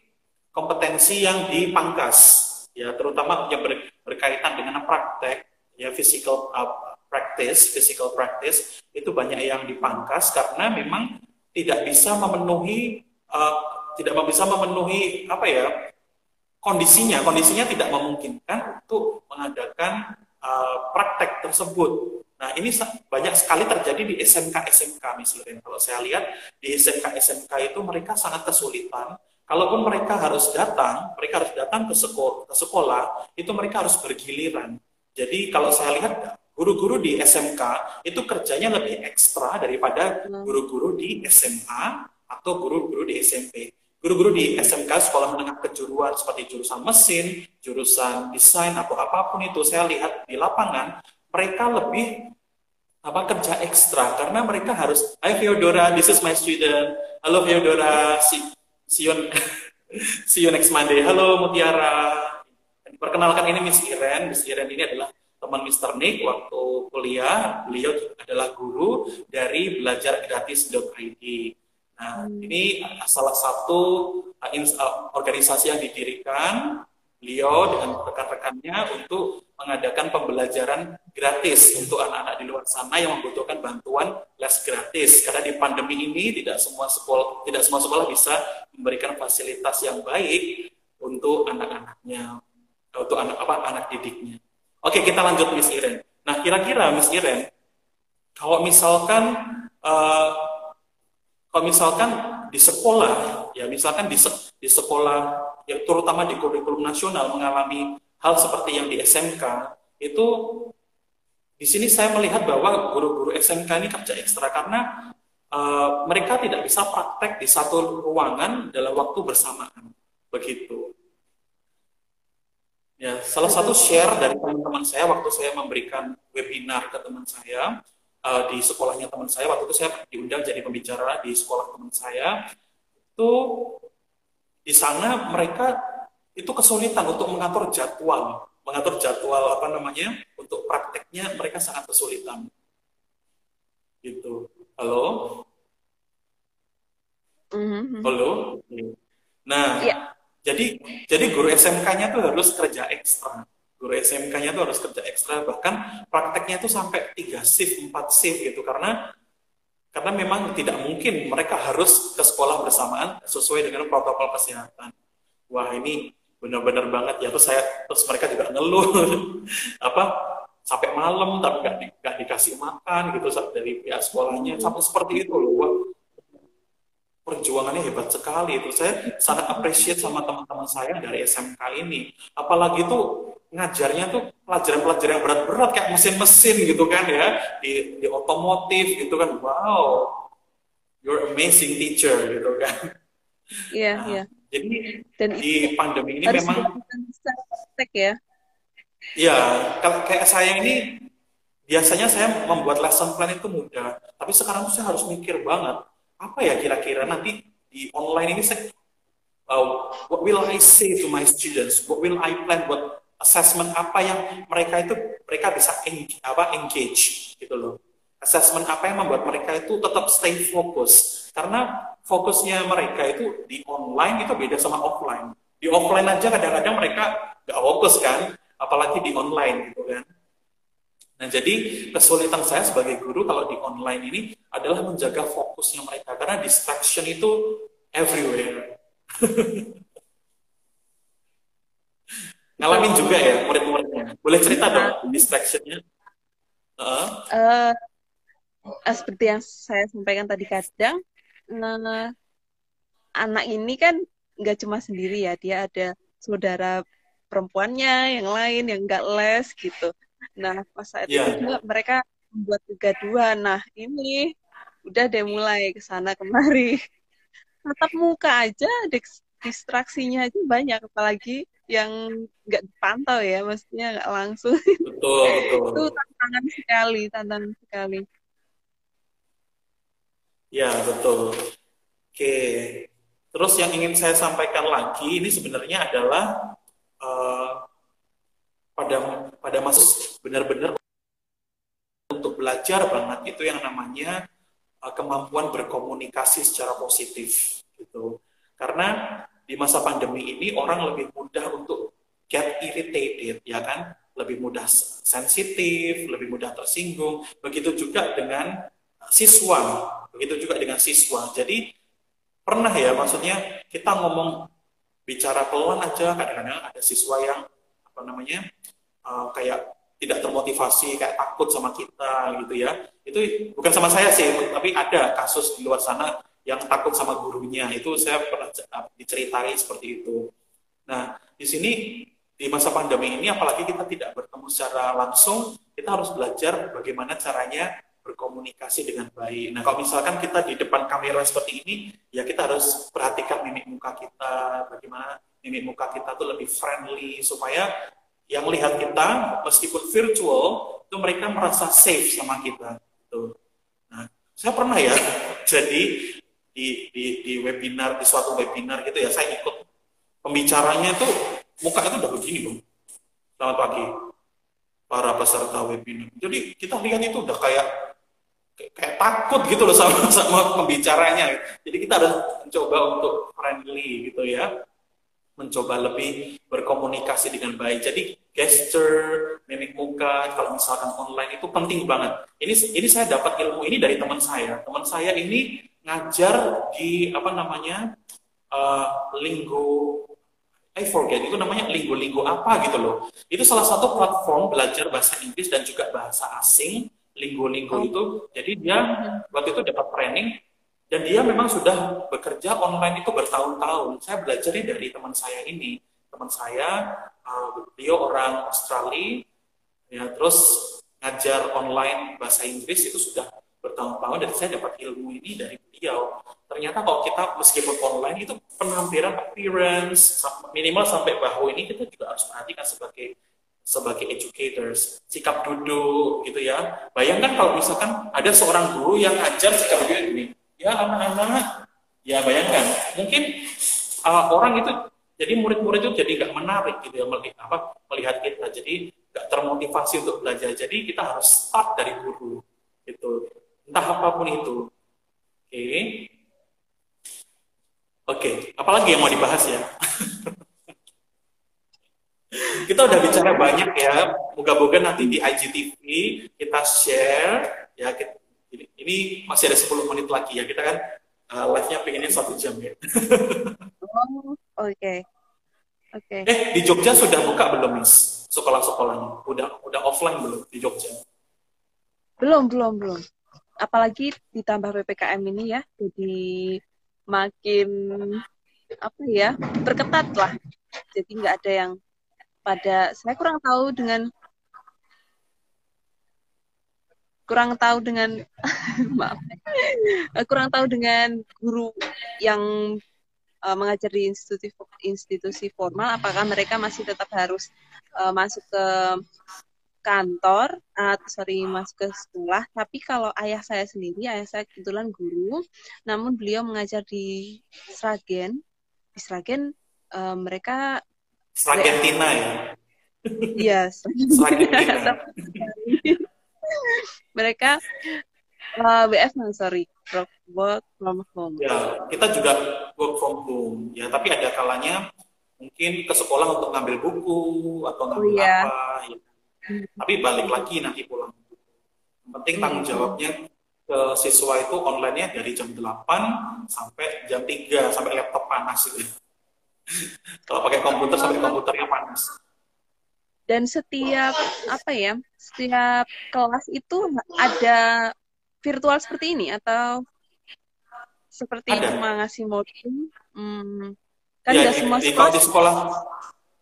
kompetensi yang dipangkas, ya terutama yang ber, berkaitan dengan praktek, ya physical uh, practice, physical practice itu banyak yang dipangkas karena memang tidak bisa memenuhi uh, tidak bisa memenuhi apa ya kondisinya kondisinya tidak memungkinkan untuk mengadakan uh, praktek tersebut. Nah ini banyak sekali terjadi di SMK SMK misalnya. Kalau saya lihat di SMK SMK itu mereka sangat kesulitan. Kalaupun mereka harus datang, mereka harus datang ke sekolah, ke sekolah itu mereka harus bergiliran. Jadi kalau saya lihat guru-guru di SMK itu kerjanya lebih ekstra daripada hmm. guru-guru di SMA atau guru-guru di SMP guru-guru di SMK sekolah menengah kejuruan seperti jurusan mesin, jurusan desain atau apa pun itu saya lihat di lapangan mereka lebih apa kerja ekstra karena mereka harus Hi Theodora, this is my student. Halo Theodora, see, see you see you next Monday. Halo Mutiara. Perkenalkan ini Miss Iren. Miss Iren ini adalah teman Mr. Nick waktu kuliah. Beliau adalah guru dari belajargratis.id. Nah, ini salah satu uh, uh, organisasi yang didirikan beliau dengan rekan-rekannya untuk mengadakan pembelajaran gratis untuk anak-anak di luar sana yang membutuhkan bantuan les gratis. Karena di pandemi ini tidak semua sekolah tidak semua sekolah bisa memberikan fasilitas yang baik untuk anak-anaknya, untuk anak apa anak didiknya. Oke, kita lanjut Miss Iren. Nah, kira-kira Miss Iren, kalau misalkan uh, kalau misalkan di sekolah, ya misalkan di, di sekolah, yang terutama di kurikulum nasional mengalami hal seperti yang di SMK, itu di sini saya melihat bahwa guru-guru SMK ini kerja ekstra karena uh, mereka tidak bisa praktek di satu ruangan dalam waktu bersamaan. Begitu. Ya, salah satu share dari teman-teman saya waktu saya memberikan webinar ke teman saya, uh, di sekolahnya teman saya waktu itu saya diundang jadi pembicara di sekolah teman saya itu di sana mereka itu kesulitan untuk mengatur jadwal mengatur jadwal apa namanya untuk prakteknya mereka sangat kesulitan. Gitu. Halo? Mm-hmm. halo? Nah yeah. jadi jadi guru SMK-nya tuh harus kerja ekstra. Guru SMK-nya tuh harus kerja ekstra bahkan prakteknya tuh sampai tiga shift empat shift gitu karena karena memang tidak mungkin mereka harus ke sekolah bersamaan sesuai dengan protokol kesehatan. Wah ini benar-benar banget. Ya terus saya terus mereka juga ngeluh. Apa? Sampai malam tapi nggak di, gak dikasih makan gitu dari pihak sekolahnya. Sampai seperti itu loh wah perjuangannya hebat sekali itu. Saya sangat appreciate sama teman-teman saya dari SMK ini. Apalagi tuh ngajarnya tuh pelajaran-pelajaran yang berat-berat kayak mesin-mesin gitu kan ya. Di, di otomotif gitu kan. Wow you're amazing teacher gitu kan. Iya yeah, nah, iya. yeah. jadi Dan di pandemi ini memang ya. Ya kalau kayak saya ini biasanya saya membuat lesson plan itu mudah. Tapi sekarang saya harus mikir banget apa ya kira-kira nanti di online ini saya uh, what will I say to my students? What will I plan buat assessment apa yang mereka itu mereka bisa engage, apa engage gitu loh. Assessment apa yang membuat mereka itu tetap stay fokus. Karena fokusnya mereka itu di online itu beda sama offline. Di offline aja kadang-kadang mereka nggak fokus kan, apalagi di online gitu kan. Nah, jadi kesulitan saya sebagai guru kalau di online ini adalah menjaga fokusnya mereka karena distraction itu everywhere. Ngalamin juga ya murid-muridnya. Boleh cerita dong distractionnya? Uh. Uh, seperti yang saya sampaikan tadi kadang, nah, anak ini kan nggak cuma sendiri ya, dia ada saudara perempuannya yang lain yang nggak les gitu. Nah, pas saat yeah. itu juga mereka membuat kegaduhan. Nah, ini udah deh mulai ke sana kemari. Tetap muka aja, distraksinya aja banyak, apalagi yang nggak dipantau ya, maksudnya nggak langsung. Betul, betul. itu tantangan sekali, tantangan sekali. Ya, betul. Oke. Terus yang ingin saya sampaikan lagi, ini sebenarnya adalah uh, pada pada masa benar-benar untuk belajar banget itu yang namanya uh, kemampuan berkomunikasi secara positif gitu. Karena di masa pandemi ini orang lebih mudah untuk get irritated ya kan, lebih mudah sensitif, lebih mudah tersinggung. Begitu juga dengan siswa, begitu juga dengan siswa. Jadi pernah ya maksudnya kita ngomong bicara peluang aja kadang-kadang ada siswa yang apa namanya uh, kayak tidak termotivasi kayak takut sama kita gitu ya itu bukan sama saya sih tapi ada kasus di luar sana yang takut sama gurunya itu saya pernah diceritai seperti itu nah di sini di masa pandemi ini apalagi kita tidak bertemu secara langsung kita harus belajar bagaimana caranya berkomunikasi dengan baik. Nah, kalau misalkan kita di depan kamera seperti ini, ya kita harus perhatikan mimik muka kita, bagaimana mimik muka kita tuh lebih friendly supaya yang lihat kita meskipun virtual itu mereka merasa safe sama kita. Gitu. Nah, saya pernah ya jadi di, di, di webinar di suatu webinar gitu ya saya ikut pembicaranya itu muka itu udah begini dong. Selamat pagi para peserta webinar. Jadi kita lihat itu udah kayak kayak takut gitu loh sama sama pembicaranya. Jadi kita harus mencoba untuk friendly gitu ya mencoba lebih berkomunikasi dengan baik. Jadi gesture, mimik muka, kalau misalkan online itu penting banget. Ini ini saya dapat ilmu ini dari teman saya. Teman saya ini ngajar di apa namanya uh, linggo I forget itu namanya linggo-linggo apa gitu loh. Itu salah satu platform belajar bahasa Inggris dan juga bahasa asing linggo-linggo itu. Jadi dia waktu itu dapat training dan dia memang sudah bekerja online itu bertahun-tahun. Saya belajarnya dari teman saya ini. Teman saya, uh, beliau orang Australia, ya terus ngajar online bahasa Inggris itu sudah bertahun-tahun dan saya dapat ilmu ini dari beliau. Ternyata kalau kita meskipun online itu penampilan appearance minimal sampai bahu ini kita juga harus perhatikan sebagai sebagai educators, sikap duduk gitu ya. Bayangkan kalau misalkan ada seorang guru yang ngajar sikap duduk ini, ya anak-anak. Ya bayangkan. Mungkin uh, orang itu jadi murid-murid itu jadi nggak menarik gitu ya melihat apa melihat kita. Jadi nggak termotivasi untuk belajar. Jadi kita harus start dari guru itu entah apa pun itu oke oke apalagi yang mau dibahas ya kita udah bicara banyak ya moga-moga nanti di IGTV kita share ya kita, ini, ini masih ada 10 menit lagi ya. Kita kan uh, live-nya pengennya satu jam ya. oh, oke. Okay. Oke. Okay. Eh, di Jogja sudah buka belum, Miss? Sekolah-sekolahnya. Udah udah offline belum di Jogja? Belum, belum, belum. Apalagi ditambah PPKM ini ya, jadi makin apa ya, berketat lah. Jadi nggak ada yang pada saya kurang tahu dengan kurang tahu dengan maaf kurang tahu dengan guru yang uh, mengajar di institusi institusi formal apakah mereka masih tetap harus uh, masuk ke kantor atau sorry masuk ke sekolah tapi kalau ayah saya sendiri ayah saya kebetulan guru namun beliau mengajar di Sragen di Sragen uh, mereka Sragentina ya Yes. Mereka uh, WF sorry work from home. Ya, kita juga work from home. Ya, tapi ada kalanya mungkin ke sekolah untuk ngambil buku atau ngambil oh, iya. apa. Ya. Tapi balik lagi nanti pulang Yang penting tanggung jawabnya ke siswa itu online-nya dari jam 8 sampai jam 3 sampai laptop panas gitu. Kalau pakai komputer sampai komputernya panas. Dan setiap apa ya? Setiap kelas itu ada virtual seperti ini atau seperti Ada. cuma ngasih modul? Hmm, kan Ya, semua di- sekolah kalau di sekolah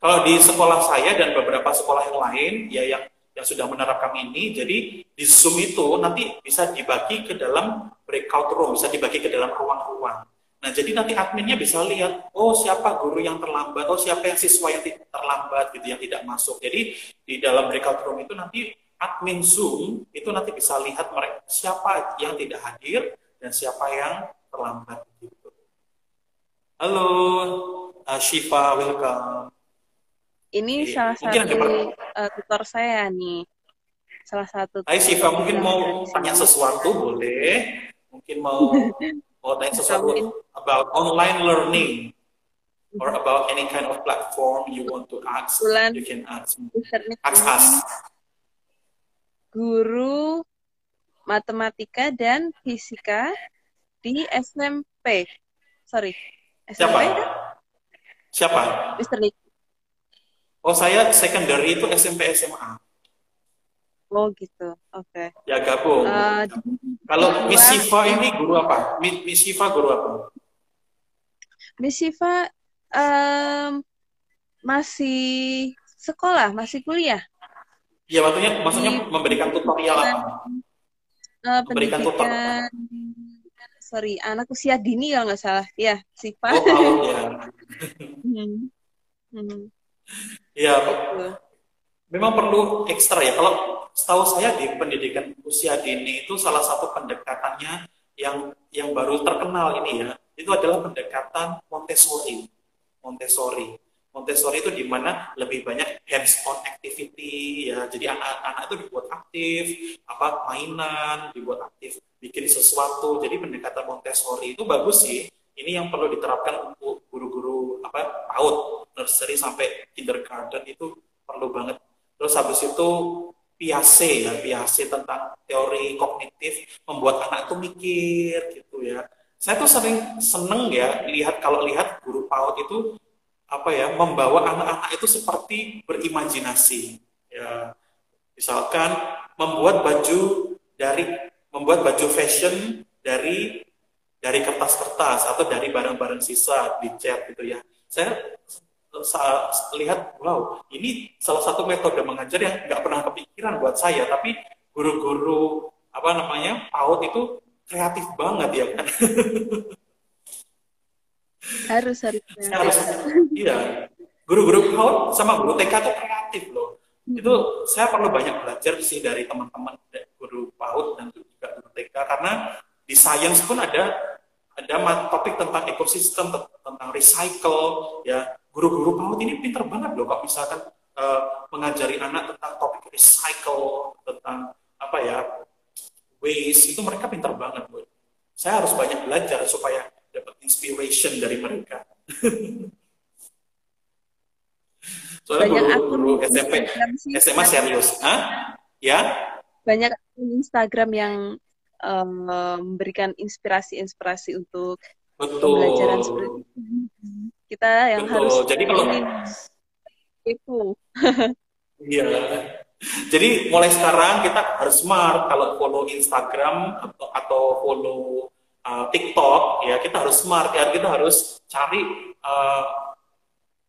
kalau di sekolah saya dan beberapa sekolah yang lain ya yang yang sudah menerapkan ini jadi di Zoom itu nanti bisa dibagi ke dalam breakout room bisa dibagi ke dalam ruang-ruang. Nah jadi nanti adminnya bisa lihat oh siapa guru yang terlambat oh siapa yang siswa yang terlambat gitu yang tidak masuk. Jadi di dalam breakout room itu nanti admin Zoom itu nanti bisa lihat mereka siapa yang tidak hadir dan siapa yang terlambat gitu. Halo, uh, Shiva, welcome. Ini Oke, salah mungkin satu eh, tutor saya nih. Salah satu Hai Shiva, mungkin mau tanya sesuatu boleh? Mungkin mau mau tanya sesuatu Mungkin. about online learning or about any kind of platform you want to ask, Kebetulan you can ask ask us. guru matematika dan fisika di SMP. Sorry, SMP Siapa? kan? Siapa? Mister Nick. Oh saya secondary itu SMP SMA. Oh gitu, oke. Ya gabung. Eh, Kalau Miss Shiva ini guru apa? Miss Shiva guru apa? Miss Siva em, masih sekolah, masih kuliah. Ya maksudnya maksudnya Di memberikan tutorial apa? eh, Memberikan tutor. pendidikan, sorry, anak usia dini kalau nggak salah. Ya, Siva. Oh tahun ya. Hmm. Hmm, Ya, gitu. memang perlu ekstra ya. Kalau setahu saya di pendidikan usia dini itu salah satu pendekatannya yang yang baru terkenal ini ya, itu adalah pendekatan Montessori. Montessori. Montessori itu di mana lebih banyak hands-on activity ya. Jadi anak-anak itu dibuat aktif, apa mainan, dibuat aktif, bikin sesuatu. Jadi pendekatan Montessori itu bagus sih. Ini yang perlu diterapkan untuk guru-guru apa PAUD, nursery sampai kindergarten itu perlu banget. Terus habis itu Piaget ya, Piaget tentang teori kognitif membuat anak itu mikir gitu ya. Saya tuh sering seneng ya lihat kalau lihat guru PAUD itu apa ya membawa anak-anak itu seperti berimajinasi ya misalkan membuat baju dari membuat baju fashion dari dari kertas-kertas atau dari barang-barang sisa dicat gitu ya. Saya sa- lihat wow ini salah satu metode mengajar yang nggak pernah kepikiran buat saya. Tapi guru-guru apa namanya PAUD itu kreatif banget ya kan? Harus. Saya harus. Iya. Guru-guru PAUD sama guru TK itu kreatif loh. Itu saya perlu banyak belajar sih dari teman-teman guru PAUD dan juga guru TK karena di sains pun ada ada topik tentang ekosistem te- tentang recycle ya. Guru-guru PAUD ini pinter banget loh kalau misalkan eh, mengajari anak tentang topik recycle tentang apa ya waste itu mereka pinter banget loh saya harus banyak belajar supaya dapat inspiration dari mereka. Soalnya Banyak guru, guru SMP Instagram SMA serius. Hah? ya? Banyak akun Instagram yang em, memberikan inspirasi-inspirasi untuk pembelajaran seperti betul itu. Kita yang Betul. harus Jadi kalau- itu. Iya. Jadi mulai sekarang kita harus smart kalau follow Instagram atau atau follow uh, TikTok ya kita harus smart ya kita harus cari uh,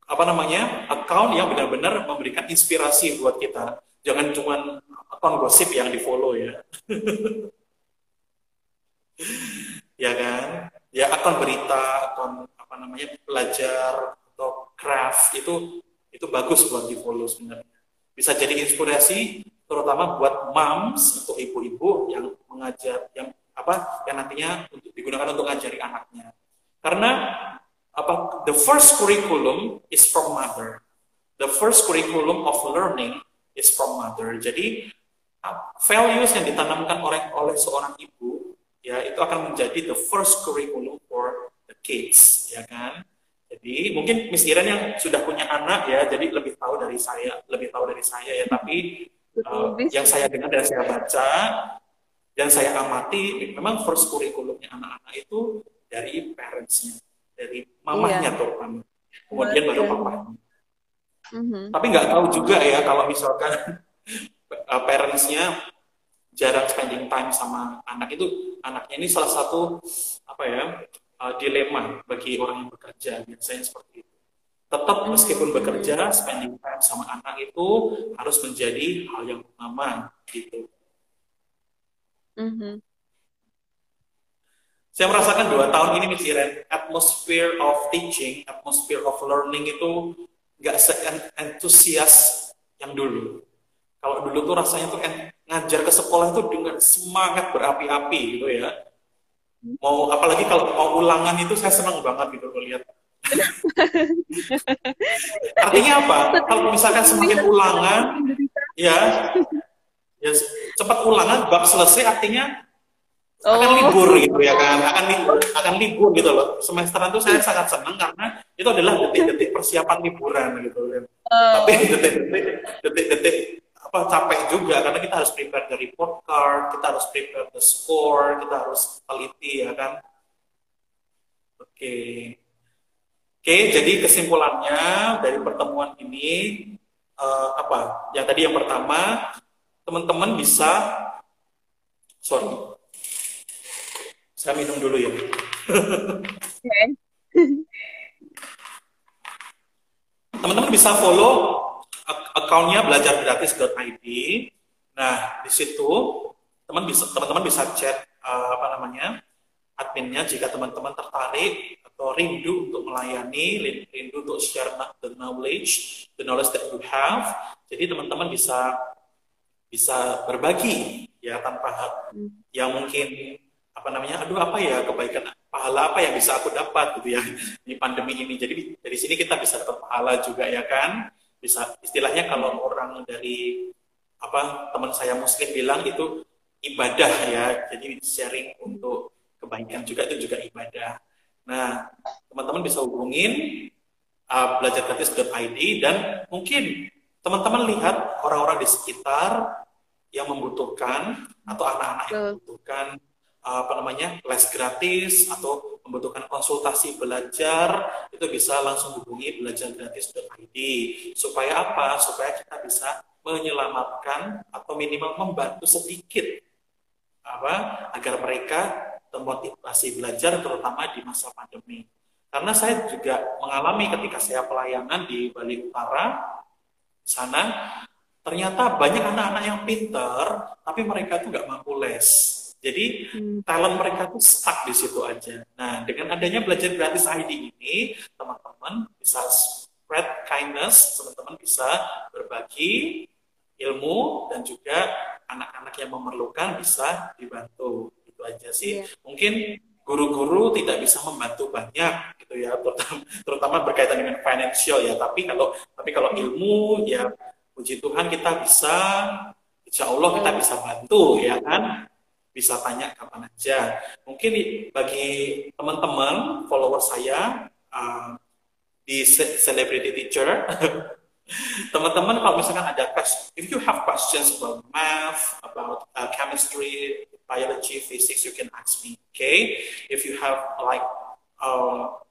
apa namanya account yang benar-benar memberikan inspirasi buat kita. Jangan cuma akun gosip yang di follow ya. ya kan? Ya akun berita, akun apa namanya belajar atau craft itu itu bagus buat di follow sebenarnya. Bisa jadi inspirasi terutama buat moms atau ibu-ibu yang mengajar yang apa yang nantinya untuk digunakan untuk ngajari anaknya. Karena apa the first curriculum is from mother. The first curriculum of learning is from mother. Jadi values yang ditanamkan oleh oleh seorang ibu ya itu akan menjadi the first curriculum for the kids ya kan jadi mungkin Miss Iren yang sudah punya anak ya, jadi lebih tahu dari saya, lebih tahu dari saya ya. Tapi uh, yang saya dengar dan saya baca, Dan saya amati memang first kurikulumnya anak-anak itu dari parents-nya, dari mamahnya iya. terutama. Kemudian baru papahnya. Mm-hmm. Tapi nggak tahu juga ya kalau misalkan uh, parents-nya jarang spending time sama anak itu anaknya ini salah satu apa ya uh, dilema bagi orang yang bekerja biasanya seperti itu tetap meskipun bekerja spending time sama anak itu harus menjadi hal yang utama gitu Mm-hmm. Saya merasakan dua tahun ini misalnya atmosphere of teaching, atmosphere of learning itu nggak se-entusias yang dulu. Kalau dulu tuh rasanya tuh ngajar ke sekolah itu dengan semangat berapi-api gitu ya. Mau apalagi kalau mau ulangan itu saya senang banget gitu melihat. Artinya apa? Kalau misalkan semakin ulangan, ya ya cepat ulangan bab selesai artinya oh. akan libur gitu ya kan akan libur akan libur gitu loh semesteran itu saya sangat senang karena itu adalah detik-detik persiapan liburan gitu kan oh. tapi detik-detik detik-detik apa capek juga. Karena kita harus prepare the report card kita harus prepare the score kita harus teliti ya kan? Oke. Okay. oke okay, jadi kesimpulannya dari pertemuan ini uh, apa? Yang tadi yang pertama teman-teman bisa sorry saya minum dulu ya. Teman-teman bisa follow akunnya belajar gratis.id nah di situ teman bisa teman-teman bisa chat uh, apa namanya adminnya jika teman-teman tertarik atau rindu untuk melayani rindu untuk share the knowledge the knowledge that you have. Jadi teman-teman bisa bisa berbagi ya tanpa hmm. yang mungkin apa namanya aduh apa ya kebaikan pahala apa yang bisa aku dapat? Gitu ya. Di pandemi ini. Jadi dari sini kita bisa dapat pahala juga ya kan bisa istilahnya kalau orang dari apa teman saya muslim bilang itu ibadah ya. Jadi sharing untuk kebaikan juga itu juga ibadah. Nah teman-teman bisa hubungin uh, belajargratis.id dan mungkin teman-teman lihat orang-orang di sekitar yang membutuhkan atau anak-anak yang membutuhkan apa namanya les gratis atau membutuhkan konsultasi belajar itu bisa langsung hubungi belajargratis.id supaya apa? Supaya kita bisa menyelamatkan atau minimal membantu sedikit apa agar mereka termotivasi belajar terutama di masa pandemi. Karena saya juga mengalami ketika saya pelayanan di Bali Utara di sana ternyata banyak anak-anak yang pinter tapi mereka tuh nggak mampu les jadi hmm. talent mereka tuh stuck di situ aja. Nah dengan adanya belajar gratis ID ini teman-teman bisa spread kindness teman-teman bisa berbagi ilmu dan juga anak-anak yang memerlukan bisa dibantu. Itu aja sih. Yeah. mungkin guru-guru tidak bisa membantu banyak gitu ya terutama, terutama berkaitan dengan financial ya. Tapi kalau tapi kalau ilmu ya puji Tuhan kita bisa, insya Allah kita bisa bantu ya kan, bisa tanya kapan aja. Mungkin bagi teman-teman follower saya uh, di Celebrity Teacher, teman-teman kalau misalkan ada question, if you have questions about math, about uh, chemistry, biology, physics, you can ask me. Okay, if you have like uh,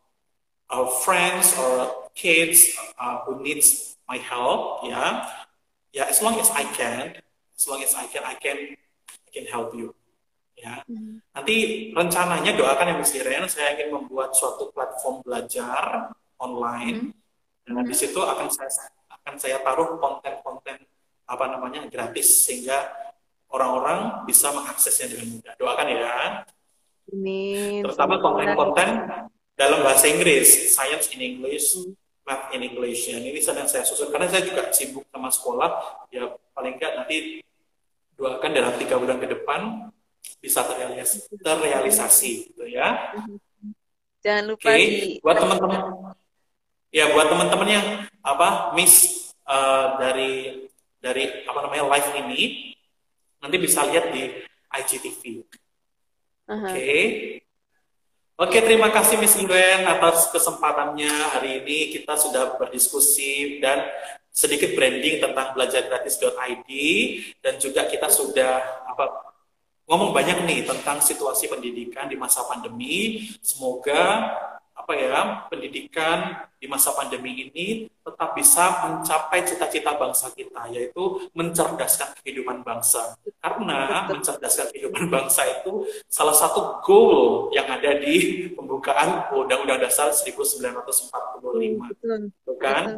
uh, friends or kids uh, who needs my help ya ya as long as I can as long as I can I can I can help you ya hmm. nanti rencananya doakan yang Ren saya ingin membuat suatu platform belajar online hmm. dan di situ akan saya akan saya taruh konten-konten apa namanya gratis sehingga orang-orang bisa mengaksesnya dengan mudah doakan ya Amin. terutama konten-konten dalam bahasa Inggris science in English hmm math in English. Ya. Ini sedang saya susun karena saya juga sibuk sama sekolah. Ya paling nggak nanti doakan dalam tiga bulan ke depan bisa terrealisasi, terrealisasi gitu ya. Jangan lupa okay. di buat teman-teman ya buat teman-teman yang apa miss uh, dari dari apa namanya live ini nanti bisa lihat di IGTV. Oke. Okay. Oke, terima kasih Miss Ingwen atas kesempatannya hari ini. Kita sudah berdiskusi dan sedikit branding tentang belajargratis.id dan juga kita sudah apa ngomong banyak nih tentang situasi pendidikan di masa pandemi. Semoga apa ya pendidikan di masa pandemi ini tetap bisa mencapai cita-cita bangsa kita yaitu mencerdaskan kehidupan bangsa karena mencerdaskan kehidupan bangsa itu salah satu goal yang ada di pembukaan Undang-Undang Dasar 1945 Betul. kan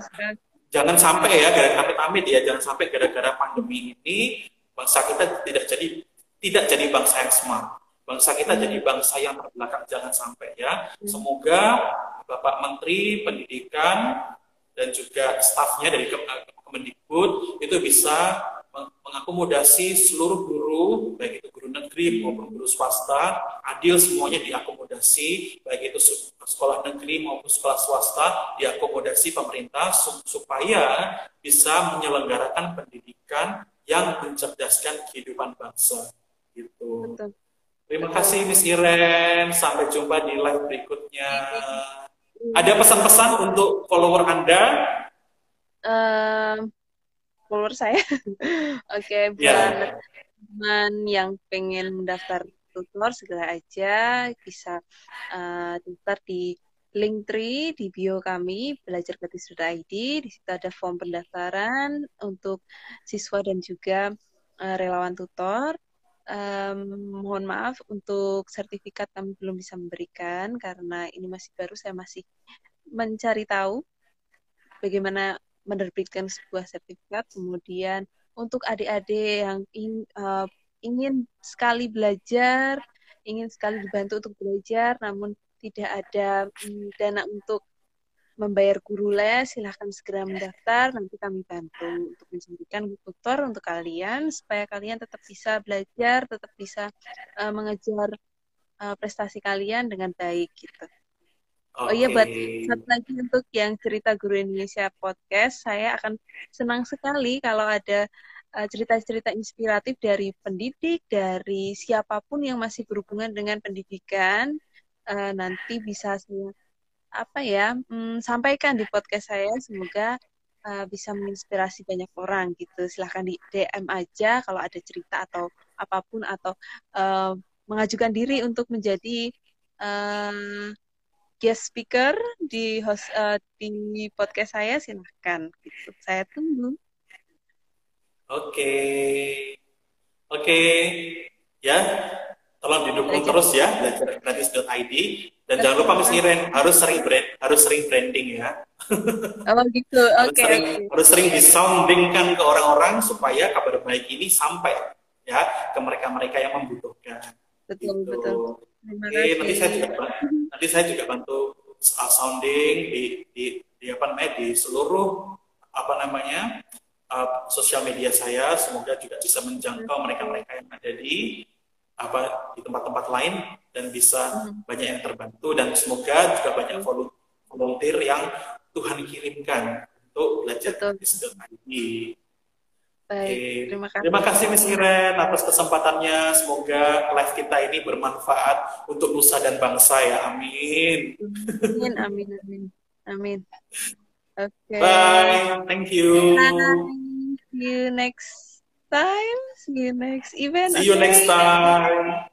jangan sampai ya gara-gara amit-amit ya jangan sampai gara-gara pandemi ini bangsa kita tidak jadi tidak jadi bangsa yang smart. Bangsa kita jadi bangsa yang terbelakang jangan sampai ya. Semoga Bapak Menteri Pendidikan dan juga stafnya dari Kemendikbud itu bisa mengakomodasi seluruh guru, baik itu guru negeri maupun guru swasta, adil semuanya diakomodasi, baik itu sekolah negeri maupun sekolah swasta, diakomodasi pemerintah supaya bisa menyelenggarakan pendidikan yang mencerdaskan kehidupan bangsa. Gitu. Terima kasih Miss Iren, sampai jumpa di live berikutnya. Ada pesan-pesan untuk follower Anda? Um, follower saya? Oke, okay, ya. buat teman yang pengen mendaftar tutor segera aja bisa uh, daftar di link tree di bio kami belajar ID di situ ada form pendaftaran untuk siswa dan juga uh, relawan tutor um, mohon maaf untuk sertifikat kami belum bisa memberikan karena ini masih baru saya masih mencari tahu bagaimana menerbitkan sebuah sertifikat. Kemudian untuk adik-adik yang in, uh, ingin sekali belajar ingin sekali dibantu untuk belajar namun tidak ada um, dana untuk membayar guru les, silahkan segera mendaftar. Nanti kami bantu untuk menjadikan tutor untuk kalian supaya kalian tetap bisa belajar, tetap bisa uh, mengejar uh, prestasi kalian dengan baik gitu. Okay. Oh iya, buat satu lagi untuk yang cerita Guru Indonesia podcast, saya akan senang sekali kalau ada eh, cerita-cerita uh, inspiratif dari pendidik, dari siapa pun yang masih berhubungan dengan pendidikan. Uh, nanti bisa saya apa ya hmm, sampaikan di podcast saya semoga uh, bisa menginspirasi banyak orang gitu. Silahkan di DM aja kalau ada cerita atau apa pun atau uh, mengajukan diri untuk menjadi uh, guest speaker di host uh, di podcast saya silahkan gitu. Saya tunggu. Oke. Okay. oke. Okay. ya tolong didukung terus ya belajar dan jangan lupa Miss Iren harus sering brand, harus sering branding ya. Oh gitu. Oke. Okay, harus, okay. harus sering disoundingkan ke orang-orang supaya kabar baik ini sampai ya ke mereka-mereka yang membutuhkan. Betul gitu. betul. Oke, nanti saya juga nanti saya juga bantu uh, sounding di, di, di apa namanya di seluruh apa namanya uh, sosial media saya. Semoga juga bisa menjangkau mereka-mereka yang ada di apa di tempat-tempat lain dan bisa hmm. banyak yang terbantu dan semoga juga banyak volunteer yang Tuhan kirimkan untuk belajar di ini. Baik, terima kasih. Terima kasih Miss Iren atas kesempatannya. Semoga live kita ini bermanfaat untuk nusa dan bangsa ya. Amin. Amin, amin, amin. Amin. Oke. Okay. Bye. Thank you. Bye. See you next time. See you next event. See you next time.